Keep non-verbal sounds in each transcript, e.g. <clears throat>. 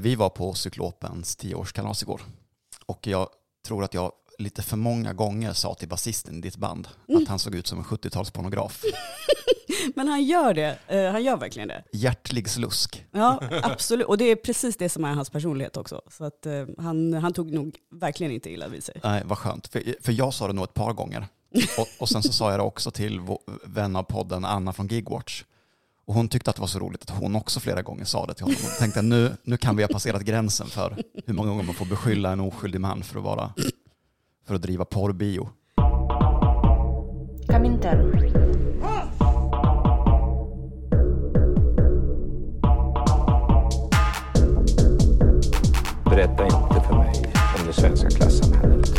Vi var på Cyklopens tioårskalas igår och jag tror att jag lite för många gånger sa till basisten i ditt band Mm. att han såg ut som en 70-talspornograf. <laughs> Men han gör det, eh, han gör verkligen det. Hjärtlig slusk. Ja, absolut. Och det är precis det som är hans personlighet också. Så att eh, han, han tog nog verkligen inte illa vid sig. Nej, vad skönt. För, för jag sa det nog ett par gånger. Och, och sen så sa jag det också till vår vän av podden Anna från Gigwatch. Och hon tyckte att det var så roligt att hon också flera gånger sa det till honom. Och tänkte nu, nu kan vi ha passerat gränsen för hur många gånger man får beskylla en oskyldig man för att, vara, för att driva porrbio. Comintern. Berätta inte för mig om det svenska klassamhället.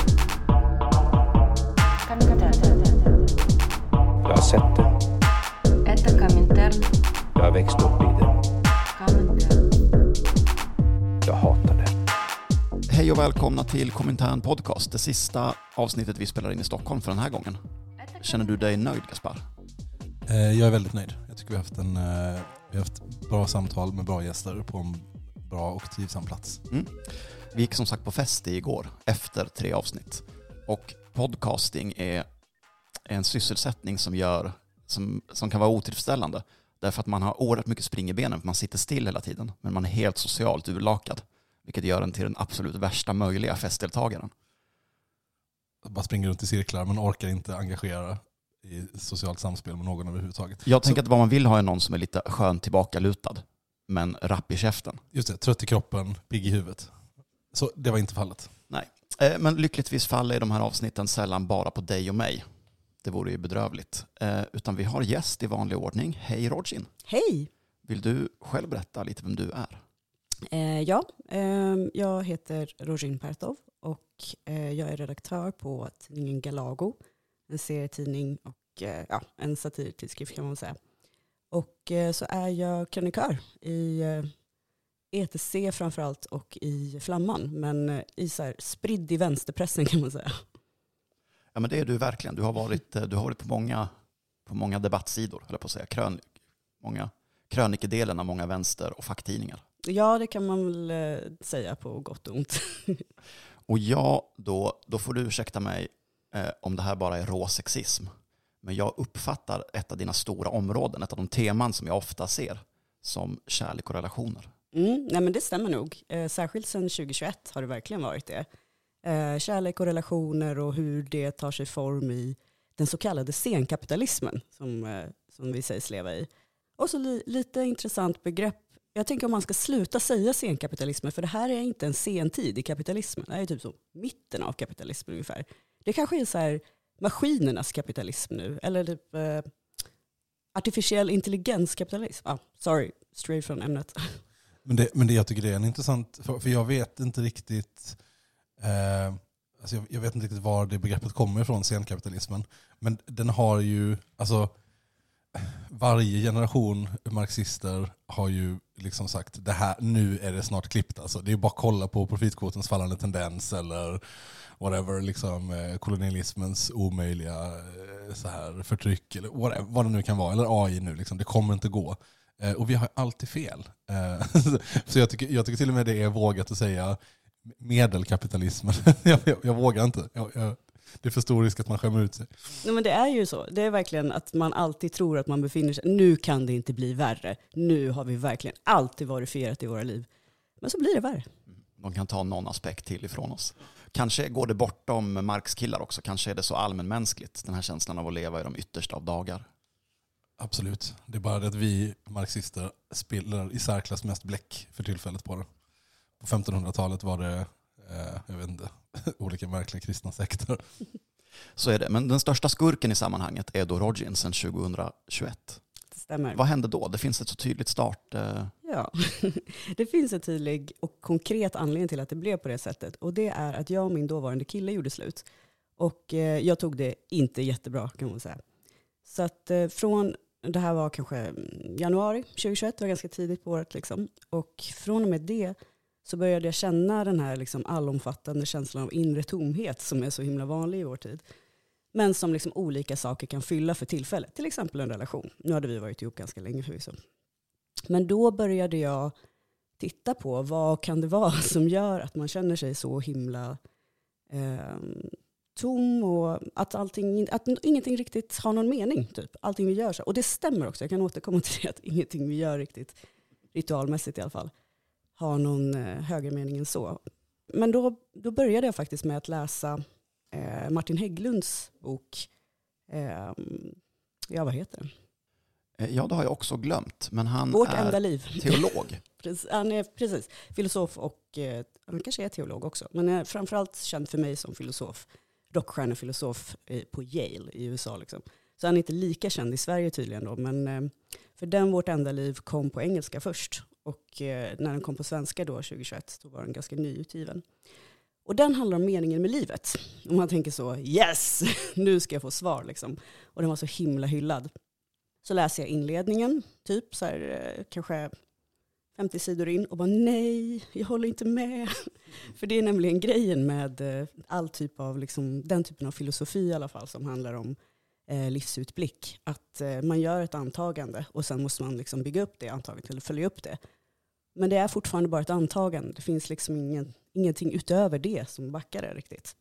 Comintern. Jag har sett det. Это Коминтерн. jag har växt upp i det. Jag hatar det. Hej och välkomna till Komintern Podcast, det sista avsnittet vi spelar in i Stockholm för den här gången. Känner du dig nöjd Gaspar? Eh, jag är väldigt nöjd. Jag tycker vi har haft, en, eh, vi har haft bra samtal med bra gäster på en bra och trivsam plats. Mm. Vi gick som sagt på fest igår, efter tre avsnitt. Och podcasting är en sysselsättning som, gör, som, som kan vara otillfredsställande. Därför att man har oerhört mycket spring i benen, för man sitter still hela tiden. Men man är helt socialt urlakad. Vilket gör en till den absolut värsta möjliga festdeltagaren. Bara springer runt i cirklar men orkar inte engagera i socialt samspel med någon överhuvudtaget. Jag tänker att vad man vill ha är någon som är lite skön tillbakalutad, men rapp i käften. Just det, trött i kroppen, pigg i huvudet. Så det var inte fallet. Eh, Men lyckligtvis faller de här avsnitten sällan bara på dig och mig. Det vore ju bedrövligt. Eh, Utan vi har gäst i vanlig ordning. Hej Rodgin. Hej! Vill du själv berätta lite vem du är? Eh, ja, eh, jag heter Rojin Pertov och eh, jag är redaktör på tidningen Galago, en serietidning och eh, ja, en satirtidskrift kan man säga. Och eh, så är jag krönikör i ETC framförallt och i Flamman, men i så här, spridd i vänsterpressen kan man säga. Ja men det är du verkligen. Du har varit, eh, du har varit på, många, på många debattsidor, eller på att säga. Krön, många krönikedelen av många vänster och facktidningar. Ja, det kan man väl eh, säga på gott och ont. <laughs> Och jag, då, då får du ursäkta mig eh, om det här bara är rå sexism. Men jag uppfattar ett av dina stora områden, ett av de teman som jag ofta ser, som kärlek och relationer. Mm, nej men det stämmer nog. Eh, särskilt sedan 2021 har det verkligen varit det. Eh, kärlek och relationer och hur det tar sig form i den så kallade senkapitalismen som, eh, som vi sägs leva i. Och så li, lite intressant begrepp. Jag tänker om man ska sluta säga senkapitalismen, för det här är inte en sen tid i kapitalismen. Det här är typ så mitten av kapitalismen ungefär. Det kanske är så här maskinernas kapitalism nu, eller typ eh, artificiell intelligenskapitalism. Ah, sorry, straight från ämnet. <laughs> Men, det, men det, jag tycker det är en intressant, för, för jag vet inte riktigt eh, alltså jag, jag vet inte riktigt var det begreppet kommer ifrån, senkapitalismen. Men den har ju, alltså varje generation marxister har ju liksom sagt det här, nu är det snart klippt. Alltså, det är bara att kolla på profitkvotens fallande tendens eller whatever, liksom, eh, kolonialismens omöjliga eh, så här, förtryck eller whatever, vad det nu kan vara. Eller AI nu, liksom, det kommer inte gå. Eh, och vi har alltid fel. <laughs> Så jag tycker, jag tycker till och med det är vågat att säga medelkapitalismen. <laughs> jag, jag, jag vågar inte. Jag, jag, det är för stor risk att man skämmer ut sig. Nej, men det är ju så. Det är verkligen att man alltid tror att man befinner sig, nu kan det inte bli värre. Nu har vi verkligen alltid varit fierat i våra liv. Men så blir det värre. De kan ta någon aspekt till ifrån oss. Kanske går det bortom Marx-killar också. Kanske är det så allmänmänskligt, den här känslan av att leva i de yttersta av dagar. Absolut. Det är bara det att vi marxister spelar i särklass mest bläck för tillfället på det. På 1500-talet var det, eh, jag vet inte, <laughs> olika märkliga kristna sekter. Så är det. Men den största skurken i sammanhanget är då Rodgin sedan 2021. Det stämmer. Vad hände då? Det finns ett så tydligt start... Eh, Ja, <laughs> det finns en tydlig och konkret anledning till att det blev på det sättet. Och det är att jag och min dåvarande kille gjorde slut. Och eh, jag tog det inte jättebra kan man säga. Så att eh, från, det här var kanske mm, januari 2021, det var ganska tidigt på året liksom. Och från och med det så började jag känna den här liksom allomfattande känslan av inre tomhet som är så himla vanlig i vår tid. Men som liksom olika saker kan fylla för tillfället. Till exempel en relation. Nu hade vi varit ihop ganska länge förvisso. Men då började jag titta på vad kan det vara <laughs> som gör att man känner sig så himla eh, tom och att, allting, att ingenting riktigt har någon mening. Typ. Allting vi gör. Så. Och det stämmer också, jag kan återkomma <laughs> till det, att ingenting vi gör riktigt, ritualmässigt i alla fall, har någon eh, högre mening än så. Men då, då började jag faktiskt med att läsa eh, Martin Hägglunds bok, eh, ja vad heter den? Eh, Ja, det har jag också glömt. Men han Vårt är <laughs> teolog. Han är precis filosof och eh, han kanske är teolog också. Men är framförallt känd för mig som filosof. Rockstjärnefilosof eh, på Yale i USA. Liksom. Så han är inte lika känd i Sverige tydligen då. Men för den Vårt enda liv kom på engelska först. Och eh, när den kom på svenska då 2021 då var den ganska nyutgiven. Och den handlar om meningen med livet. Och man tänker så, yes, <laughs> nu ska jag få svar liksom. Och den var så himla hyllad. Så läser jag inledningen, typ så här, eh, kanske 50 sidor in och bara nej, jag håller inte med. <laughs> För det är nämligen grejen med eh, all typ av, liksom, den typen av filosofi i alla fall som handlar om eh, livsutblick. Att eh, man gör ett antagande och sen måste man liksom bygga upp det antagandet eller följa upp det. Men det är fortfarande bara ett antagande. Det finns liksom ingen, ingenting utöver det som backar det riktigt.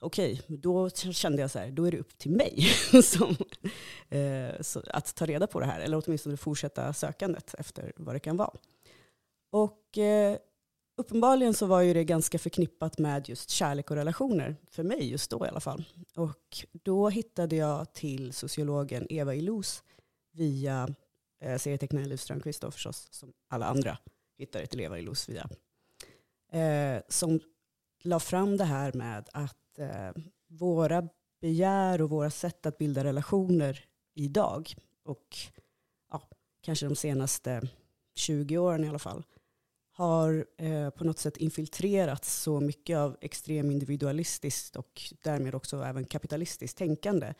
Okej, då kände jag så här, då är det upp till mig <laughs> som, eh, så, att ta reda på det här. Eller åtminstone fortsätta sökandet efter vad det kan vara. Och eh, uppenbarligen så var ju det ganska förknippat med just kärlek och relationer. För mig just då i alla fall. Och då hittade jag till sociologen Eva Illouz via eh, serietecknaren Liv Strömquist då förstås, som alla andra hittade till Eva Illouz via. Eh, som la fram det här med att eh, våra begär och våra sätt att bilda relationer idag och ja, kanske de senaste 20 åren i alla fall har eh, på något sätt infiltrerats så mycket av extrem individualistiskt och därmed också även kapitalistiskt tänkande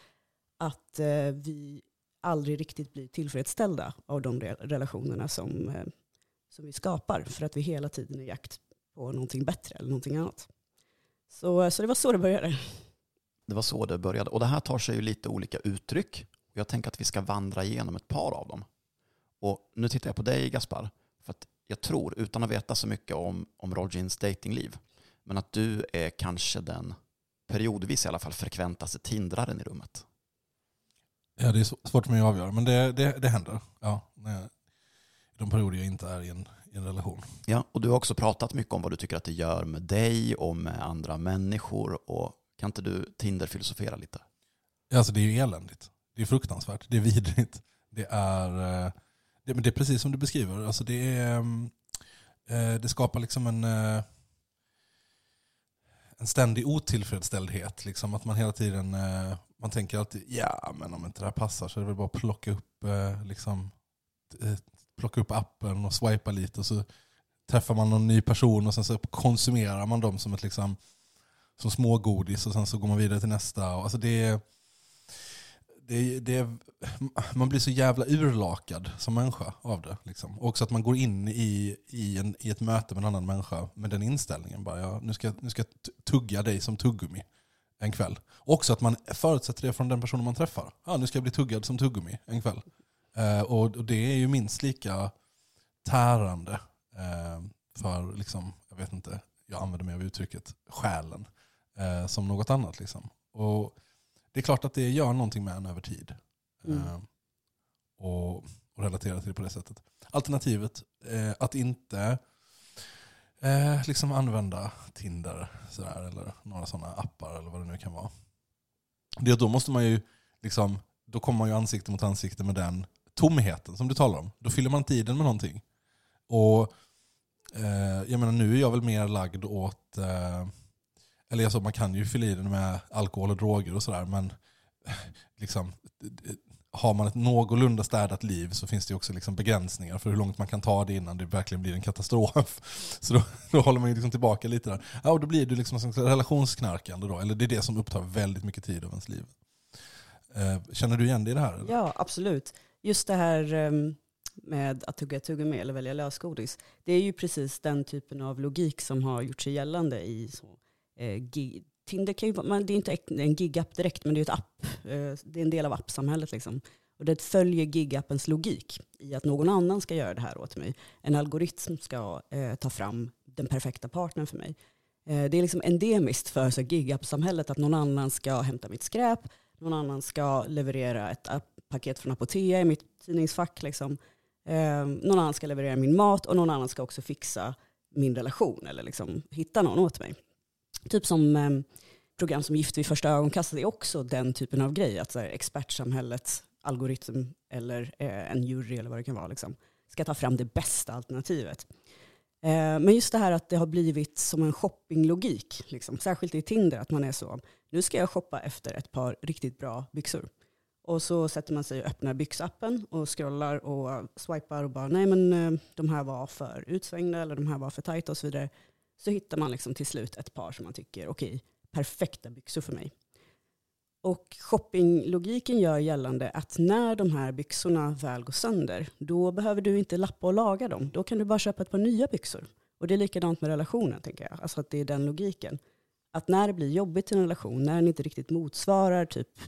att eh, vi aldrig riktigt blir tillfredsställda av de relationerna som, eh, som vi skapar för att vi hela tiden är i jakt på någonting bättre eller någonting annat. Så, eh, så det var så det började. Det var så det började. Och det här tar sig ju lite olika uttryck. Jag tänker att vi ska vandra igenom ett par av dem. Och nu tittar jag på dig Gaspar. För att jag tror, utan att veta så mycket om, om Rogins datingliv, men att du är kanske den periodvis i alla fall frekventaste tindraren i rummet. Ja, det är sv- svårt för mig att avgöra, men det, det, det händer. Ja, när de perioder jag inte är i en, i en relation. Ja, och du har också pratat mycket om vad du tycker att det gör med dig och med andra människor. Och kan inte du Tinder-filosofera lite? Alltså det är ju eländigt. Det är fruktansvärt. Det är vidrigt. Det är, eh, det, men det är precis som du beskriver. Alltså det, är, ehm, eh, det skapar liksom en, eh, en ständig otillfredsställdhet. Liksom. Att man hela tiden eh, man tänker alltid ja men om inte det här passar så är det väl bara att plocka upp, liksom, plocka upp appen och swipa lite och så träffar man någon ny person och sen så konsumerar man dem som ett liksom, som smågodis och sen så går man vidare till nästa. Och Alltså det, är- det, det, man blir så jävla urlakad som människa av det. Liksom. Och också att man går in i, i, en, i ett möte med en annan människa med den inställningen. Bara, ja, nu, ska, nu ska jag tugga dig som tuggummi en kväll. Också att man förutsätter det från den personen man träffar. Ja, nu ska jag bli tuggad som tuggummi en kväll. Eh, och, och det är ju minst lika tärande eh, för, liksom, jag vet inte, jag använder mig av uttrycket själen eh, som något annat. Liksom. Och det är klart att det gör någonting med en över tid. Mm. Eh, och, och relatera till det på det sättet. Alternativet, eh, att inte eh, liksom använda Tinder sådär, eller några sådana appar eller vad det nu kan vara. Det, då måste man ju, liksom, då kommer man ju ansikte mot ansikte med den tomheten som du talar om. Då fyller man tiden med någonting. Och eh, jag menar nu är jag väl mer lagd åt, eh, eller alltså, man kan ju fylla i den med alkohol och droger och sådär, men <laughs> liksom, har man ett någorlunda städat liv så finns det också liksom begränsningar för hur långt man kan ta det innan det verkligen blir en katastrof. <laughs> Så då, då håller man ju liksom tillbaka lite där. Ja, och då blir det liksom en relationsknarkande då, eller det är det som upptar väldigt mycket tid av ens liv. Eh, känner du igen dig i det här? Eller? Ja, absolut. Just det här ehm, med att tugga tuggummi eller välja lösgodis. Det är ju precis den typen av logik som har gjort sig gällande i så, Eh, gig. Tinder kan ju, vara- det är inte en gigapp direkt, men det är ett app. Eh, det är en del av appsamhället. Liksom. Och det följer gigappens logik i att någon annan ska göra det här åt mig. En algoritm ska eh, ta fram den perfekta partnern för mig. Eh, det är liksom endemiskt för så gigapp-samhället att någon annan ska hämta mitt skräp, någon annan ska leverera ett paket från Apotea i mitt tidningsfack. Liksom. Eh, någon annan ska leverera min mat och någon annan ska också fixa min relation eller liksom hitta någon åt mig. Typ som eh, program som Gift vid första ögonkastet är också den typen av grej. Att så här, expertsamhällets algoritm eller eh, en jury eller vad det kan vara liksom, ska ta fram det bästa alternativet. Eh, men just det här att det har blivit som en shoppinglogik, liksom, särskilt i Tinder, att man är så, nu ska jag shoppa efter ett par riktigt bra byxor. Och så sätter man sig och öppnar byxappen och scrollar och swipar och bara, nej men eh, de här var för utsvängda eller de här var för tajta och så vidare. Så hittar man liksom till slut ett par som man tycker, okej, perfekta byxor för mig. Och shoppinglogiken gör gällande att när de här byxorna väl går sönder, då behöver du inte lappa och laga dem. Då kan du bara köpa ett par nya byxor. Och det är likadant med relationen, tänker jag. Alltså att det är den logiken. Att när det blir jobbigt i en relation, när den inte riktigt motsvarar typ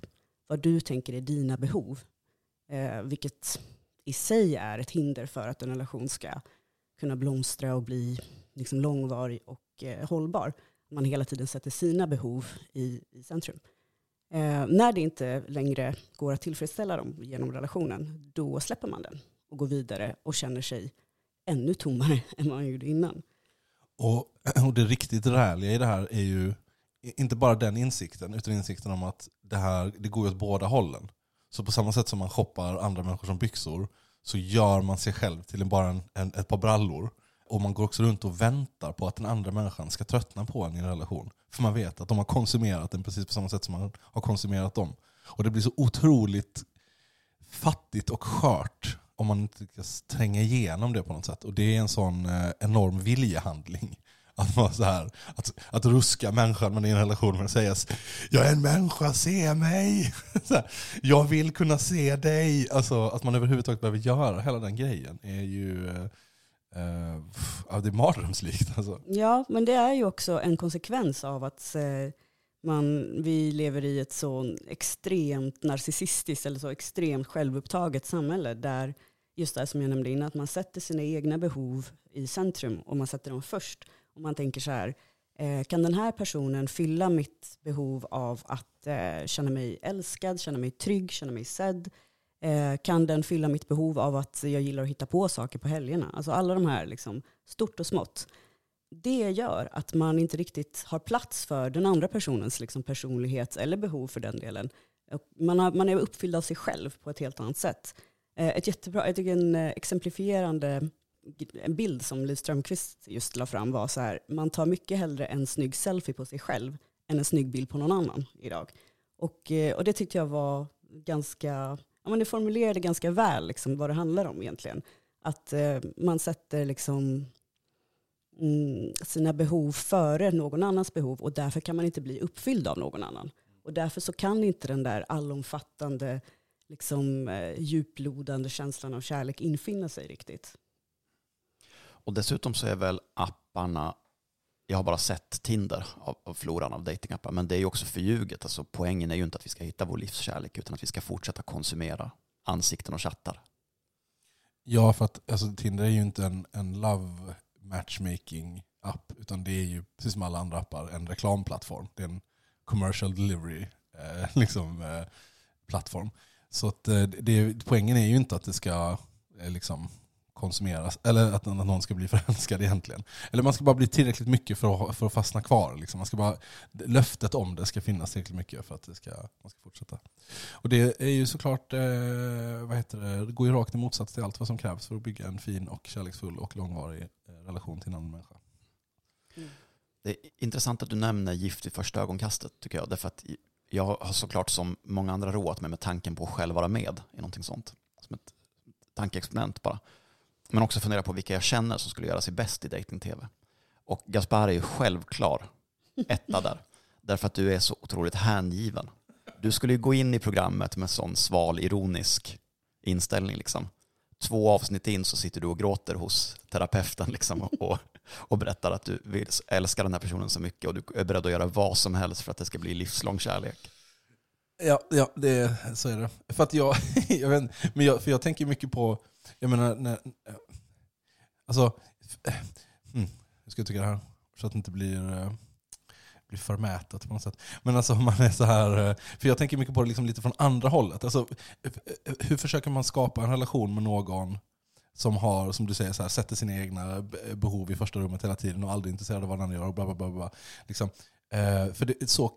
vad du tänker är dina behov, eh, vilket i sig är ett hinder för att en relation ska kunna blomstra och bli liksom långvarig och eh, hållbar. Man hela tiden sätter sina behov i, i centrum. Eh, när det inte längre går att tillfredsställa dem genom relationen, då släpper man den och går vidare och känner sig ännu tommare <laughs> än man gjorde innan. Och, <clears throat> och det riktigt räliga i det här är ju inte bara den insikten, utan insikten om att det här det går åt båda hållen. Så på samma sätt som man shoppar andra människor som byxor, så gör man sig själv till bara en, en, ett par brallor. Och man går också runt och väntar på att den andra människan ska tröttna på en i en relation. För man vet att de har konsumerat den precis på samma sätt som man har konsumerat dem. Och det blir så otroligt fattigt och skört om man inte lyckas tränga igenom det på något sätt. Och det är en sån eh, enorm viljehandling. <laughs> Att, man så här, att, att ruska människan man är i en relation med och säga Jag är en människa, se mig! <laughs> Så här, jag vill kunna se dig! Alltså, att man överhuvudtaget behöver göra hela den grejen är ju eh, eh, ja, det är mardrömslikt. Alltså. Ja, men det är ju också en konsekvens av att eh, man, vi lever i ett så extremt narcissistiskt eller så extremt självupptaget samhälle där just det här som jag nämnde innan, att man sätter sina egna behov i centrum och man sätter dem först. Och man tänker så här, eh, kan den här personen fylla mitt behov av att eh, känna mig älskad, känna mig trygg, känna mig sedd? Eh, kan den fylla mitt behov av att jag gillar att hitta på saker på helgerna? Alltså alla de här, liksom, stort och smått. Det gör att man inte riktigt har plats för den andra personens liksom, personlighet eller behov för den delen. Man, har, man är uppfylld av sig själv på ett helt annat sätt. Eh, ett jättebra, jag tycker en eh, exemplifierande en bild som Liv Strömquist just la fram var så här, man tar mycket hellre en snygg selfie på sig själv än en snygg bild på någon annan idag. Och, eh, och det tyckte jag var ganska, ja men det formulerade ganska väl liksom vad det handlar om egentligen. Att eh, man sätter liksom mm, sina behov före någon annans behov och därför kan man inte bli uppfylld av någon annan. Och därför så kan inte den där allomfattande, liksom, eh, djuplodande känslan av kärlek infinna sig riktigt. Och dessutom så är väl apparna, jag har bara sett Tinder av, av floran av datingappar, men det är ju också förljuget. Alltså, poängen är ju inte att vi ska hitta vår livskärlek, utan att vi ska fortsätta konsumera ansikten och chattar. Ja, för att alltså, Tinder är ju inte en, en love matchmaking app, utan det är ju precis som alla andra appar en reklamplattform. Det är en commercial delivery eh, <laughs> liksom, eh, plattform. Så att, eh, det, poängen är ju inte att det ska eh, liksom, konsumeras, eller att någon ska bli <laughs> förälskad egentligen. Eller man ska bara bli tillräckligt mycket för att, för att fastna kvar. Liksom. Man ska bara, löftet om det ska finnas tillräckligt mycket för att det ska, man ska fortsätta. Och det är ju såklart, eh, vad heter det, det går ju rakt i motsats till allt vad som krävs för att bygga en fin och kärleksfull och långvarig eh, relation till en annan människa. Mm. Det är intressant att du nämner gift vid första ögonkastet, tycker jag. Därför att jag har såklart som många andra roat mig med tanken på att själv vara med i någonting sånt. Som ett tankeexperiment bara. Men också fundera på vilka jag känner som skulle göra sig bäst i dating-tv. Och Gaspar är ju självklar etta där. <laughs> Därför att du är så otroligt hängiven. Du skulle ju gå in i programmet med sån sval, ironisk inställning. Liksom. Två avsnitt in så sitter du och gråter hos terapeuten liksom, och, och berättar att du vill, älskar den här personen så mycket och du är beredd att göra vad som helst för att det ska bli livslång kärlek. Ja, ja det, så är det. För att jag, <laughs> jag, vet, men jag, för jag tänker mycket på, jag menar, när, eh, alltså, eh, mm, hur ska jag tycka det här? Så att det inte blir, eh, blir förmätet på något sätt. Men alltså om man är så här, för jag tänker mycket på det liksom lite från andra hållet. Alltså, hur försöker man skapa en relation med någon som har, som du säger, så här, sätter sina egna behov i första rummet hela tiden och aldrig är intresserad av vad den andra gör och bla bla bla. bla. Liksom. Eh, för det, så,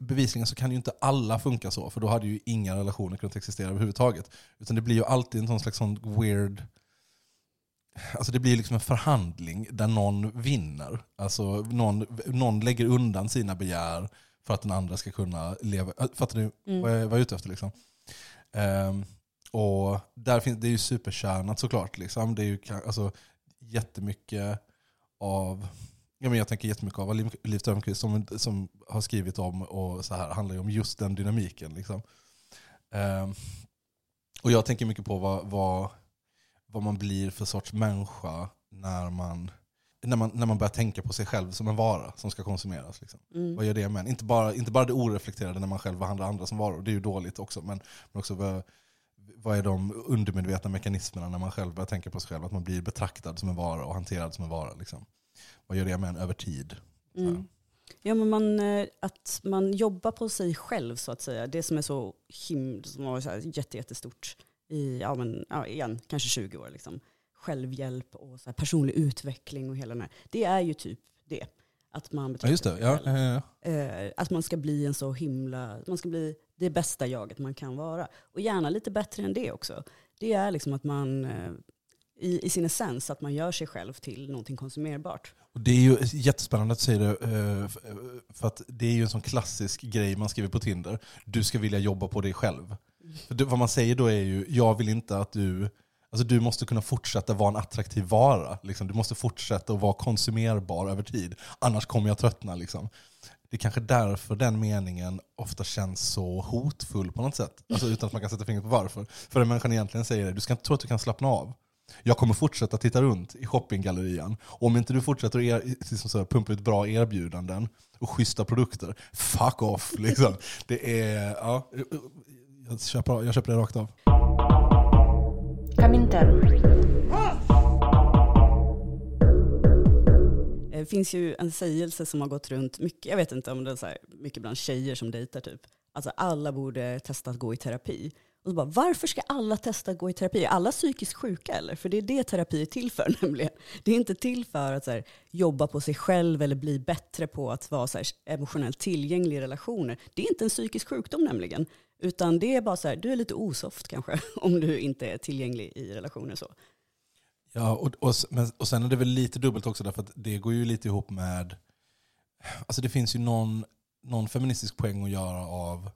bevisligen så kan ju inte alla funka så, för då hade ju inga relationer kunnat existera överhuvudtaget. Utan det blir ju alltid en sån slags sån weird... Alltså det blir liksom en förhandling där någon vinner. Alltså någon, någon lägger undan sina begär för att den andra ska kunna leva. Äh, Fattar du Mm. vad jag är ute efter? Liksom? Ehm, och där finns, det är ju superkärnat såklart. Liksom. Det är ju alltså, jättemycket av Ja, men jag tänker jättemycket av vad Liv Liv Strömquist som, som har skrivit om och så här handlar ju om just den dynamiken. Liksom. Ehm, och jag tänker mycket på vad, vad, vad man blir för sorts människa när man, när, man, när man börjar tänka på sig själv som en vara som ska konsumeras. Liksom. Mm. Vad gör det med? Inte bara, inte bara det oreflekterade när man själv behandlar andra som varor, det är ju dåligt också. Men, men också vad, vad är de undermedvetna mekanismerna när man själv börjar tänka på sig själv? Att man blir betraktad som en vara och hanterad som en vara. Liksom. Vad gör det med en över tid? Mm. Ja, men man, eh, att man jobbar på sig själv så att säga. Det som är så him som var så här jätte, jättestort i, ja, men, ja, igen, kanske 20 år. Liksom. Självhjälp och så personlig utveckling och hela den här. Det är ju typ det. Att man Ja, betraktar just det. Ja, ja, ja. Eh, att man ska bli en så himla, man ska bli det bästa jaget man kan vara. Och gärna lite bättre än det också. Det är liksom att man eh, i, i sin essens, att man gör sig själv till någonting konsumerbart. Och det är ju jättespännande att säga det, eh, eh, för att det är ju en sån klassisk grej man skriver på Tinder. Du ska vilja jobba på dig själv. För det, vad man säger då är ju, jag vill inte att du... Alltså du måste kunna fortsätta vara en attraktiv vara. Liksom. Du måste fortsätta att vara konsumerbar över tid. Annars kommer jag tröttna. Liksom. Det är kanske därför den meningen ofta känns så hotfull på något sätt. Alltså utan att man kan sätta fingret på varför. För den människan egentligen säger det, du ska inte tro att du kan slappna av. Jag kommer fortsätta titta runt i shoppinggallerian. Och om inte du fortsätter att er, liksom så här, pumpa ut bra erbjudanden och schyssta produkter, fuck off. <laughs> Liksom. Det är, ja, jag, köper, jag köper det rakt av. Comintern. Eh, Det finns ju en sägelse som har gått runt mycket, jag vet inte om det är så här, mycket bland tjejer som dejtar typ. Alltså alla borde testa att gå i terapi. Och så bara, varför ska alla testa att gå i terapi? Är alla psykiskt sjuka eller? För det är det terapi är till för <laughs> nämligen. Det är inte till för att så här, jobba på sig själv eller bli bättre på att vara så här, emotionellt tillgänglig i relationer. Det är inte en psykisk sjukdom nämligen. Utan det är bara så här, du är lite osoft kanske <laughs> om du inte är tillgänglig i relationer så. Ja, och, och, men, och sen är det väl lite dubbelt också därför att det går ju lite ihop med... Alltså det finns ju någon, någon feministisk poäng att göra av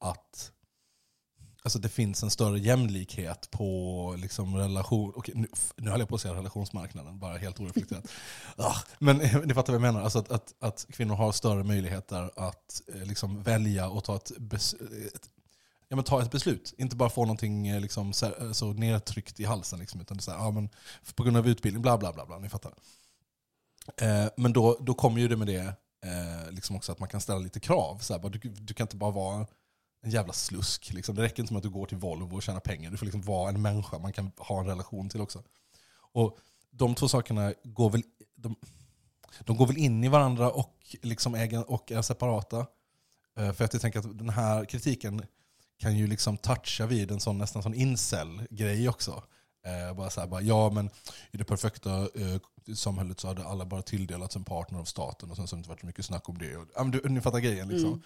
att alltså det finns en större jämlikhet på liksom relation... Okej, nu, nu höll jag på att säga relationsmarknaden, bara helt oreflekterat. <laughs> ah, men <laughs> ni fattar vad jag menar. Alltså att, att, att kvinnor har större möjligheter att eh, liksom välja och ta ett, bes, ett ja, men ta ett beslut. Inte bara få någonting eh, liksom, så, här, så nedtryckt i halsen. Liksom, utan så här, ja, men på grund av utbildning, bla bla bla. bla ni fattar. Eh, men då, då kommer ju det med det eh, liksom också att man kan ställa lite krav. Så här, bara, du, du kan inte bara vara en jävla slusk. Liksom. Det räcker inte med att du går till Volvo och tjänar pengar. Du får liksom vara en människa man kan ha en relation till också. Och de två sakerna går väl, de, de går väl in i varandra och, liksom äger, och är separata. Eh, för att jag tänker att den här kritiken kan ju liksom toucha vid en sån nästan sån incel-grej också. Eh, bara så här, bara, ja men i det perfekta eh, samhället så hade alla bara tilldelats en partner av staten och sen så har det inte varit så mycket snack om det. Och, ja, men du, ni fattar grejen liksom. Mm.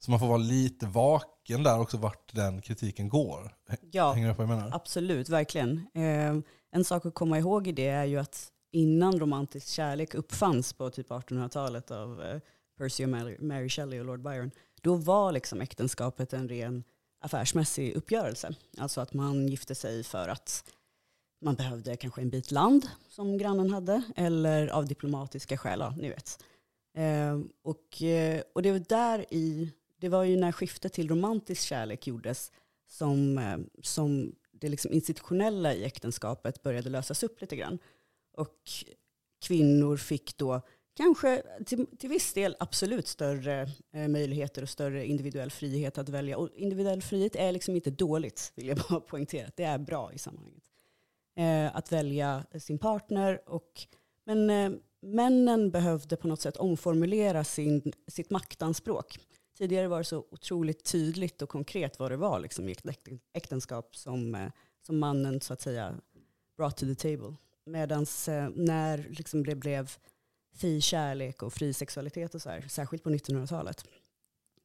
Så man får vara lite vaken där också vart den kritiken går. Ja. Hänger du på vad jag menar? Absolut, verkligen. Eh, en sak att komma ihåg i det är ju att innan romantisk kärlek uppfanns på typ 1800-talet av eh, Percy och Mary, Mary Shelley och Lord Byron, då var liksom äktenskapet en ren affärsmässig uppgörelse. Alltså att man gifte sig för att man behövde kanske en bit land som grannen hade, eller av diplomatiska skäl, ja, ni vet. Eh, och, och det var där i, det var ju när skiftet till romantisk kärlek gjordes som, eh, som det liksom institutionella i äktenskapet började lösas upp lite grann. Och kvinnor fick då kanske till, till viss del absolut större eh, möjligheter och större individuell frihet att välja. Och individuell frihet är liksom inte dåligt, vill jag <laughs> bara poängtera. Det är bra i sammanhanget. Eh, att välja sin partner. Och, men eh, männen behövde på något sätt omformulera sin, sitt maktanspråk. Tidigare var det så otroligt tydligt och konkret vad det var liksom, i ett äktenskap som, eh, som mannen så att säga brought to the table. Medan eh, när liksom det blev fri kärlek och fri sexualitet och så här, särskilt på 1900-talet,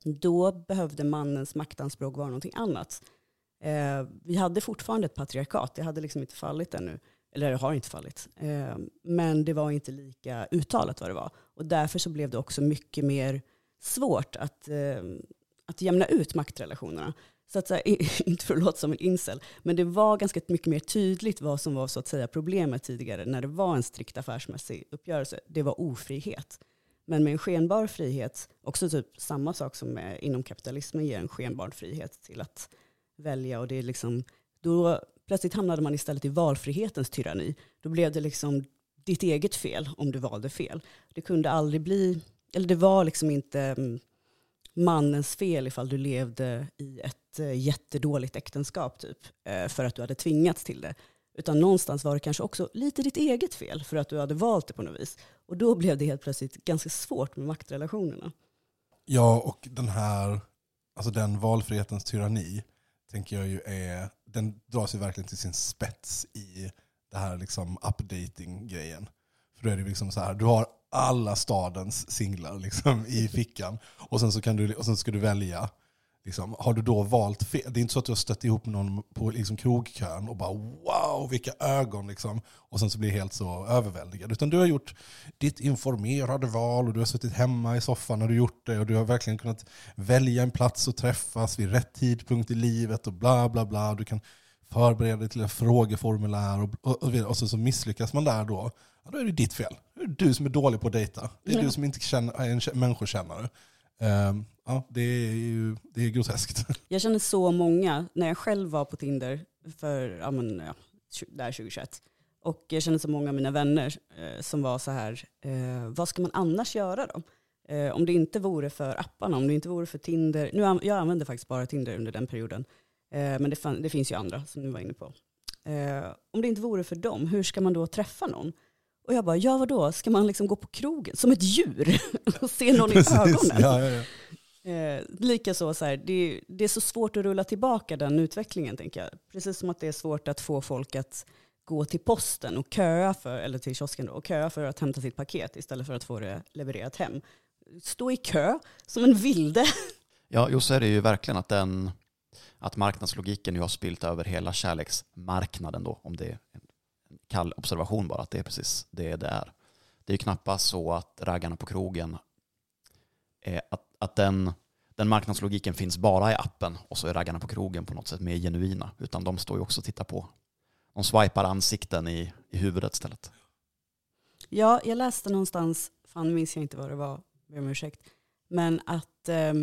då behövde mannens maktanspråk vara någonting annat. Eh, vi hade fortfarande ett patriarkat, det hade liksom inte fallit ännu, eller det har inte fallit. Eh, men det var inte lika uttalat vad det var. Och därför så blev det också mycket mer svårt att, eh, att jämna ut maktrelationerna. Så att, så här, <laughs> inte för att låta som en incel, men det var ganska mycket mer tydligt vad som var så att säga problemet tidigare när det var en strikt affärsmässig uppgörelse. Det var ofrihet. Men med en skenbar frihet, också typ samma sak som med, inom kapitalismen ger en skenbar frihet till att välja. Och det är liksom, då plötsligt hamnade man istället i valfrihetens tyranni. Då blev det liksom ditt eget fel om du valde fel. Det kunde aldrig bli, eller det var liksom inte mm, mannens fel ifall du levde i ett eh, jättedåligt äktenskap typ, eh, för att du hade tvingats till det. Utan någonstans var det kanske också lite ditt eget fel för att du hade valt det på något vis. Och då blev det helt plötsligt ganska svårt med maktrelationerna. Ja, och den här, alltså den valfrihetens tyranni, tänker jag ju är, den dras ju verkligen till sin spets i det här liksom updating-grejen. Då är det liksom så här, du har alla stadens singlar liksom i <laughs> fickan och sen så kan du, och sen ska du välja. Liksom, har du då valt fel? Det är inte så att du har stött ihop någon på liksom krogkön och bara wow vilka ögon liksom. Och sen så blir helt så överväldigad. Utan du har gjort ditt informerade val och du har suttit hemma i soffan och du gjort det och du har verkligen kunnat välja en plats och träffas vid rätt tidpunkt i livet och bla bla bla. Du kan förbereda dig till en frågeformulär och, och, och, och så, så misslyckas man där då. Ja, då är det ditt fel. Det är du som är dålig på att dejta. Det är Ja. du som inte känner, är en kä- människokännare. Ehm, ja, det är ju det är groteskt. <laughs> Jag känner så många, när jag själv var på Tinder för, ja men, ja, tju- där 2021, och jag känner så många av mina vänner eh, som var så här, eh, vad ska man annars göra då? Eh, om det inte vore för apparna, om det inte vore för Tinder, nu, jag använde faktiskt bara Tinder under den perioden, eh, men det, det finns ju andra som du var inne på. Eh, om det inte vore för dem, hur ska man då träffa någon? Och jag bara, ja vadå, ska man liksom gå på krogen som ett djur <laughs> och se någon i ögonen? Ja, ja, ja. Eh, Likaså så här, det, det är så svårt att rulla tillbaka den utvecklingen tänker jag. Precis som att det är svårt att få folk att gå till posten och köa för, eller till kiosken då, och köa för att hämta sitt paket istället för att få det levererat hem. Stå i kö som en vilde. <laughs> Ja, jo så är det ju verkligen att den att marknadslogiken nu har spilt över hela kärleksmarknaden då, om det är en kall observation bara, att det är precis det det är. Det är ju knappast så att raggarna på krogen, är, att, att den, den marknadslogiken finns bara i appen och så är raggarna på krogen på något sätt mer genuina, utan de står ju också och tittar på. De swipar ansikten i, i huvudet istället. Ja, jag läste någonstans, fan minns jag inte vad det var, ber om ursäkt, men att eh,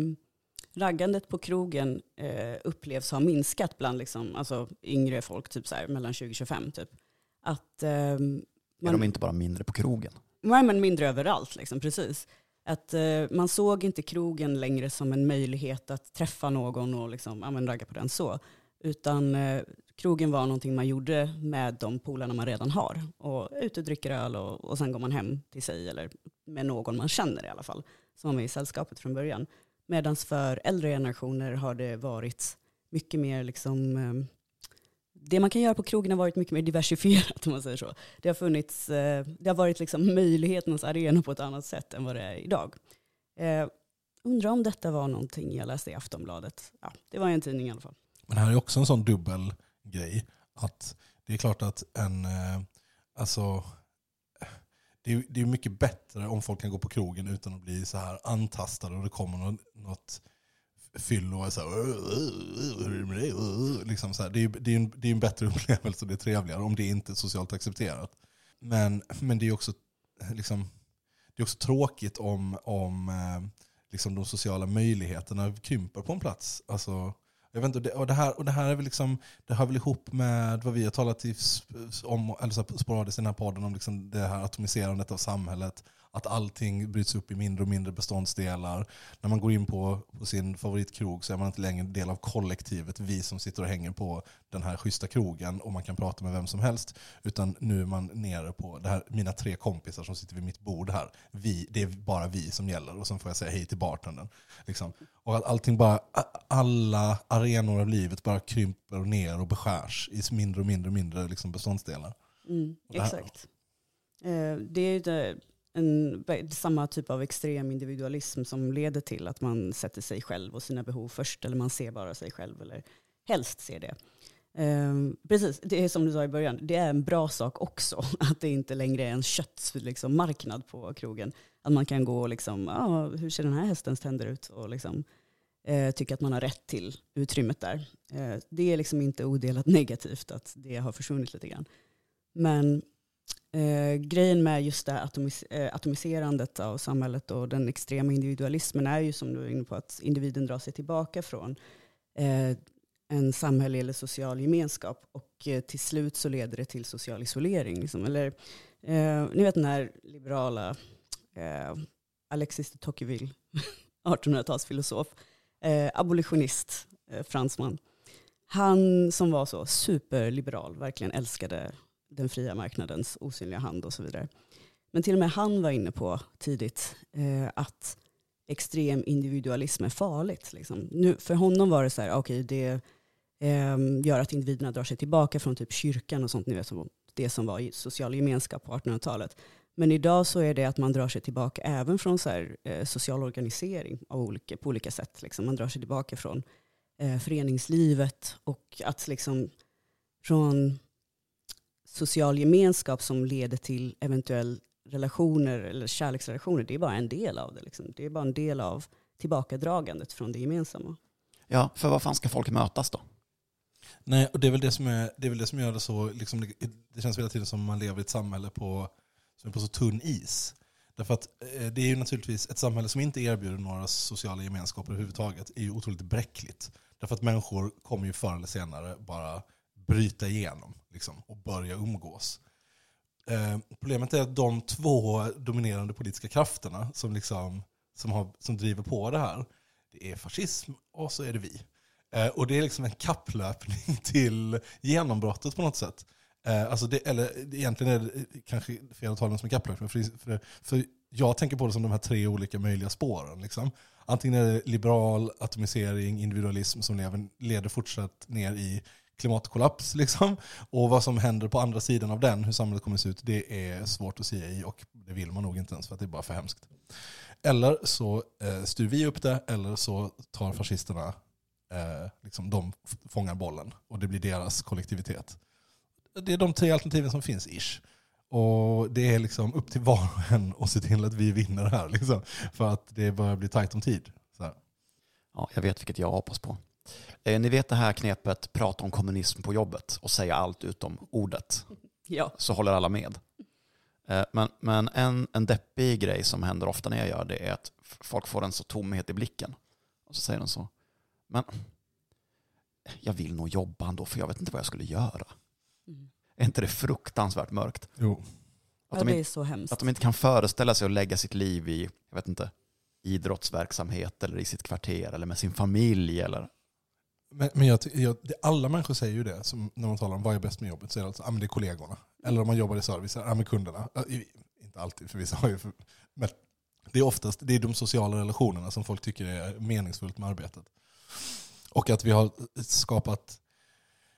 raggandet på krogen eh, upplevs ha minskat bland liksom, alltså, yngre folk, typ så här, mellan 20 och 25 typ. Att ehm, Är de inte bara mindre på krogen? Nej, men mindre överallt, liksom, precis. Att eh, man såg inte krogen längre som en möjlighet att träffa någon och liksom, men ragga på den så. Utan eh, krogen var någonting man gjorde med de polarna man redan har. Och ut och dricker öl och, och sen går man hem till sig eller med någon man känner i alla fall. Som var med i sällskapet från början. Medan för äldre generationer har det varit mycket mer liksom, eh, det man kan göra på krogen har varit mycket mer diversifierat <laughs> om man säger så. Det har funnits, eh, det har varit liksom möjligheternas arena på ett annat sätt än vad det är idag. Eh, undrar om detta var någonting jag läste i Aftonbladet. Ja, det var en tidning i alla fall. Men här är också en sån dubbel grej. Att det är klart att en, eh, alltså, det är, det är mycket bättre om folk kan gå på krogen utan att bli så här antastade och det kommer något, något fyllo och så här, hur är det med dig? Liksom så här. Det, är, det, är en, det är en bättre <laughs> upplevelse och det är trevligare om det inte är socialt accepterat. Men, men det är också, liksom, det är också tråkigt om, om eh, liksom de sociala möjligheterna krymper på en plats. Alltså, jag vet inte, och det, och det, här, och det här är väl liksom, det hör väl ihop med vad vi har talat om, eller så här sporadiskt i den här podden om liksom det här atomiserandet av samhället. Att allting bryts upp i mindre och mindre beståndsdelar. När man går in på, på sin favoritkrog så är man inte längre en del av kollektivet, vi som sitter och hänger på den här schyssta krogen och man kan prata med vem som helst. Utan nu är man nere på det här, mina tre kompisar som sitter vid mitt bord här. Vi, det är bara vi som gäller och sen får jag säga hej till bartendern. Liksom. Och att allting bara, alla arenor av livet bara krymper ner och beskärs i mindre och mindre och mindre liksom beståndsdelar. Mm, exakt. Eh, det är ju det- en, samma typ av extrem individualism som leder till att man sätter sig själv och sina behov först, eller man ser bara sig själv, eller helst ser det. Um, precis, det är som du sa i början, det är en bra sak också, <laughs> att det inte längre är en köttsmarknad liksom, marknad på krogen. Att man kan gå och liksom, ah, hur ser den här hästens tänder ut? Och liksom, eh, tycka att man har rätt till utrymmet där. Eh, det är liksom inte odelat <laughs> negativt att det har försvunnit lite grann. Men eh, grejen med just det här atomis eh, atomiserandet av samhället och den extrema individualismen är ju som du är inne på att individen drar sig tillbaka från eh, en samhällelig eller social gemenskap och eh, till slut så leder det till social isolering. Liksom. Eller, eh, ni vet den här liberala eh, Alexis de Tocqueville, <laughs> 1800-talsfilosof, eh, abolitionist, eh, fransman. Han som var så superliberal, verkligen älskade den fria marknadens osynliga hand och så vidare. Men till och med han var inne på tidigt eh, att extrem individualism är farligt. Liksom. Nu, för honom var det så här, okej det eh, gör att individerna drar sig tillbaka från typ kyrkan och sånt, ni vet, som, det som var social gemenskap på 1800-talet. Men idag så är det att man drar sig tillbaka även från så här, eh, social organisering av olika, på olika sätt. Liksom. Man drar sig tillbaka från eh, föreningslivet och att liksom från social gemenskap som leder till eventuell relationer eller kärleksrelationer, det är bara en del av det. Liksom. Det är bara en del av tillbakadragandet från det gemensamma. Ja, för vad fan ska folk mötas då? Nej, och det är väl det som, är, det är väl det som gör det så, liksom, det, det känns hela tiden som man lever i ett samhälle på, som är på så tunn is. Därför att eh, det är ju naturligtvis ett samhälle som inte erbjuder några sociala gemenskaper överhuvudtaget är ju otroligt bräckligt. Därför att människor kommer ju förr eller senare bara bryta igenom liksom, och börja umgås. Eh, problemet är att de två dominerande politiska krafterna som, liksom, som, har, som driver på det här, det är fascism och så är det vi. Eh, och det är liksom en kapplöpning <laughs> till genombrottet på något sätt. Eh, alltså det, eller egentligen är det eh, kanske fel att tala om som en kapplöpning, för, för, för jag tänker på det som de här tre olika möjliga spåren. Liksom. Antingen är det liberal atomisering, individualism som lever, leder fortsatt ner i klimatkollaps. Liksom. Och vad som händer på andra sidan av den, hur samhället kommer att se ut, det är svårt att säga i och det vill man nog inte ens för att det är bara för hemskt. Eller så eh, styr vi upp det, eller så tar fascisterna, eh, liksom, de fångar bollen och det blir deras kollektivitet. Det är de tre alternativen som finns, ish. Och det är liksom upp till var och en att se till att vi vinner här. Liksom, för att det börjar bli tajt om tid. Så här. Ja, jag vet vilket jag hoppas på. Eh, ni vet det här knepet, prata om kommunism på jobbet och säga allt utom ordet. <laughs> Ja. Så håller alla med. Eh, men men en, en deppig grej som händer ofta när jag gör det är att folk får en så tomhet i blicken. Och så säger de så, men jag vill nog jobba ändå för jag vet inte vad jag skulle göra. Mm. Är inte det fruktansvärt mörkt? Jo. Att ja, de inte så hemskt. Att de inte kan föreställa sig att lägga sitt liv i, jag vet inte, idrottsverksamhet eller i sitt kvarter eller med sin familj eller men, men jag, jag, det, alla människor säger ju det, som när man talar om vad är bäst med jobbet, så är det alltså, ah, men det är kollegorna. Eller om man jobbar i service, ah, med kunderna. Ah, i- Inte alltid, för vissa har ju... För, men det är oftast det är de sociala relationerna som folk tycker är meningsfullt med arbetet. Och att vi har skapat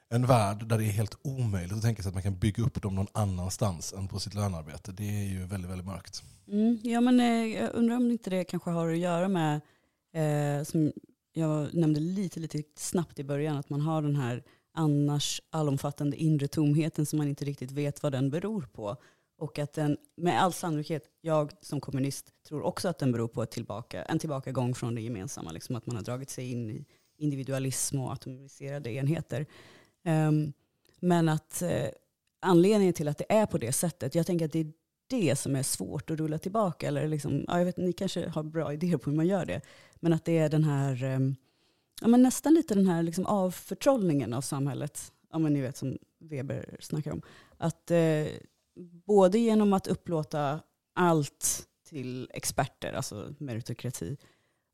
en värld där det är helt omöjligt att tänka sig att man kan bygga upp dem någon annanstans än på sitt lönearbete. Det är ju väldigt, väldigt mörkt. Mm, ja, men eh, jag undrar om inte det kanske har att göra med, eh, som jag nämnde lite, lite snabbt i början, att man har den här annars allomfattande inre tomheten som man inte riktigt vet vad den beror på. Och att den, med all sannolikhet, jag som kommunist tror också att den beror på ett tillbaka, en tillbakagång från det gemensamma. Liksom att man har dragit sig in i individualism och atomiserade enheter. Um, men att eh, anledningen till att det är på det sättet, jag tänker att det är det som är svårt att rulla tillbaka. Eller liksom, ja, jag vet, ni kanske har bra idéer på hur man gör det. Men att det är den här, eh, ja, men nästan lite den här liksom avförtrollningen av samhället. Ja, men ni vet som Weber snackar om. Att eh, både genom att upplåta allt till experter, alltså meritokrati.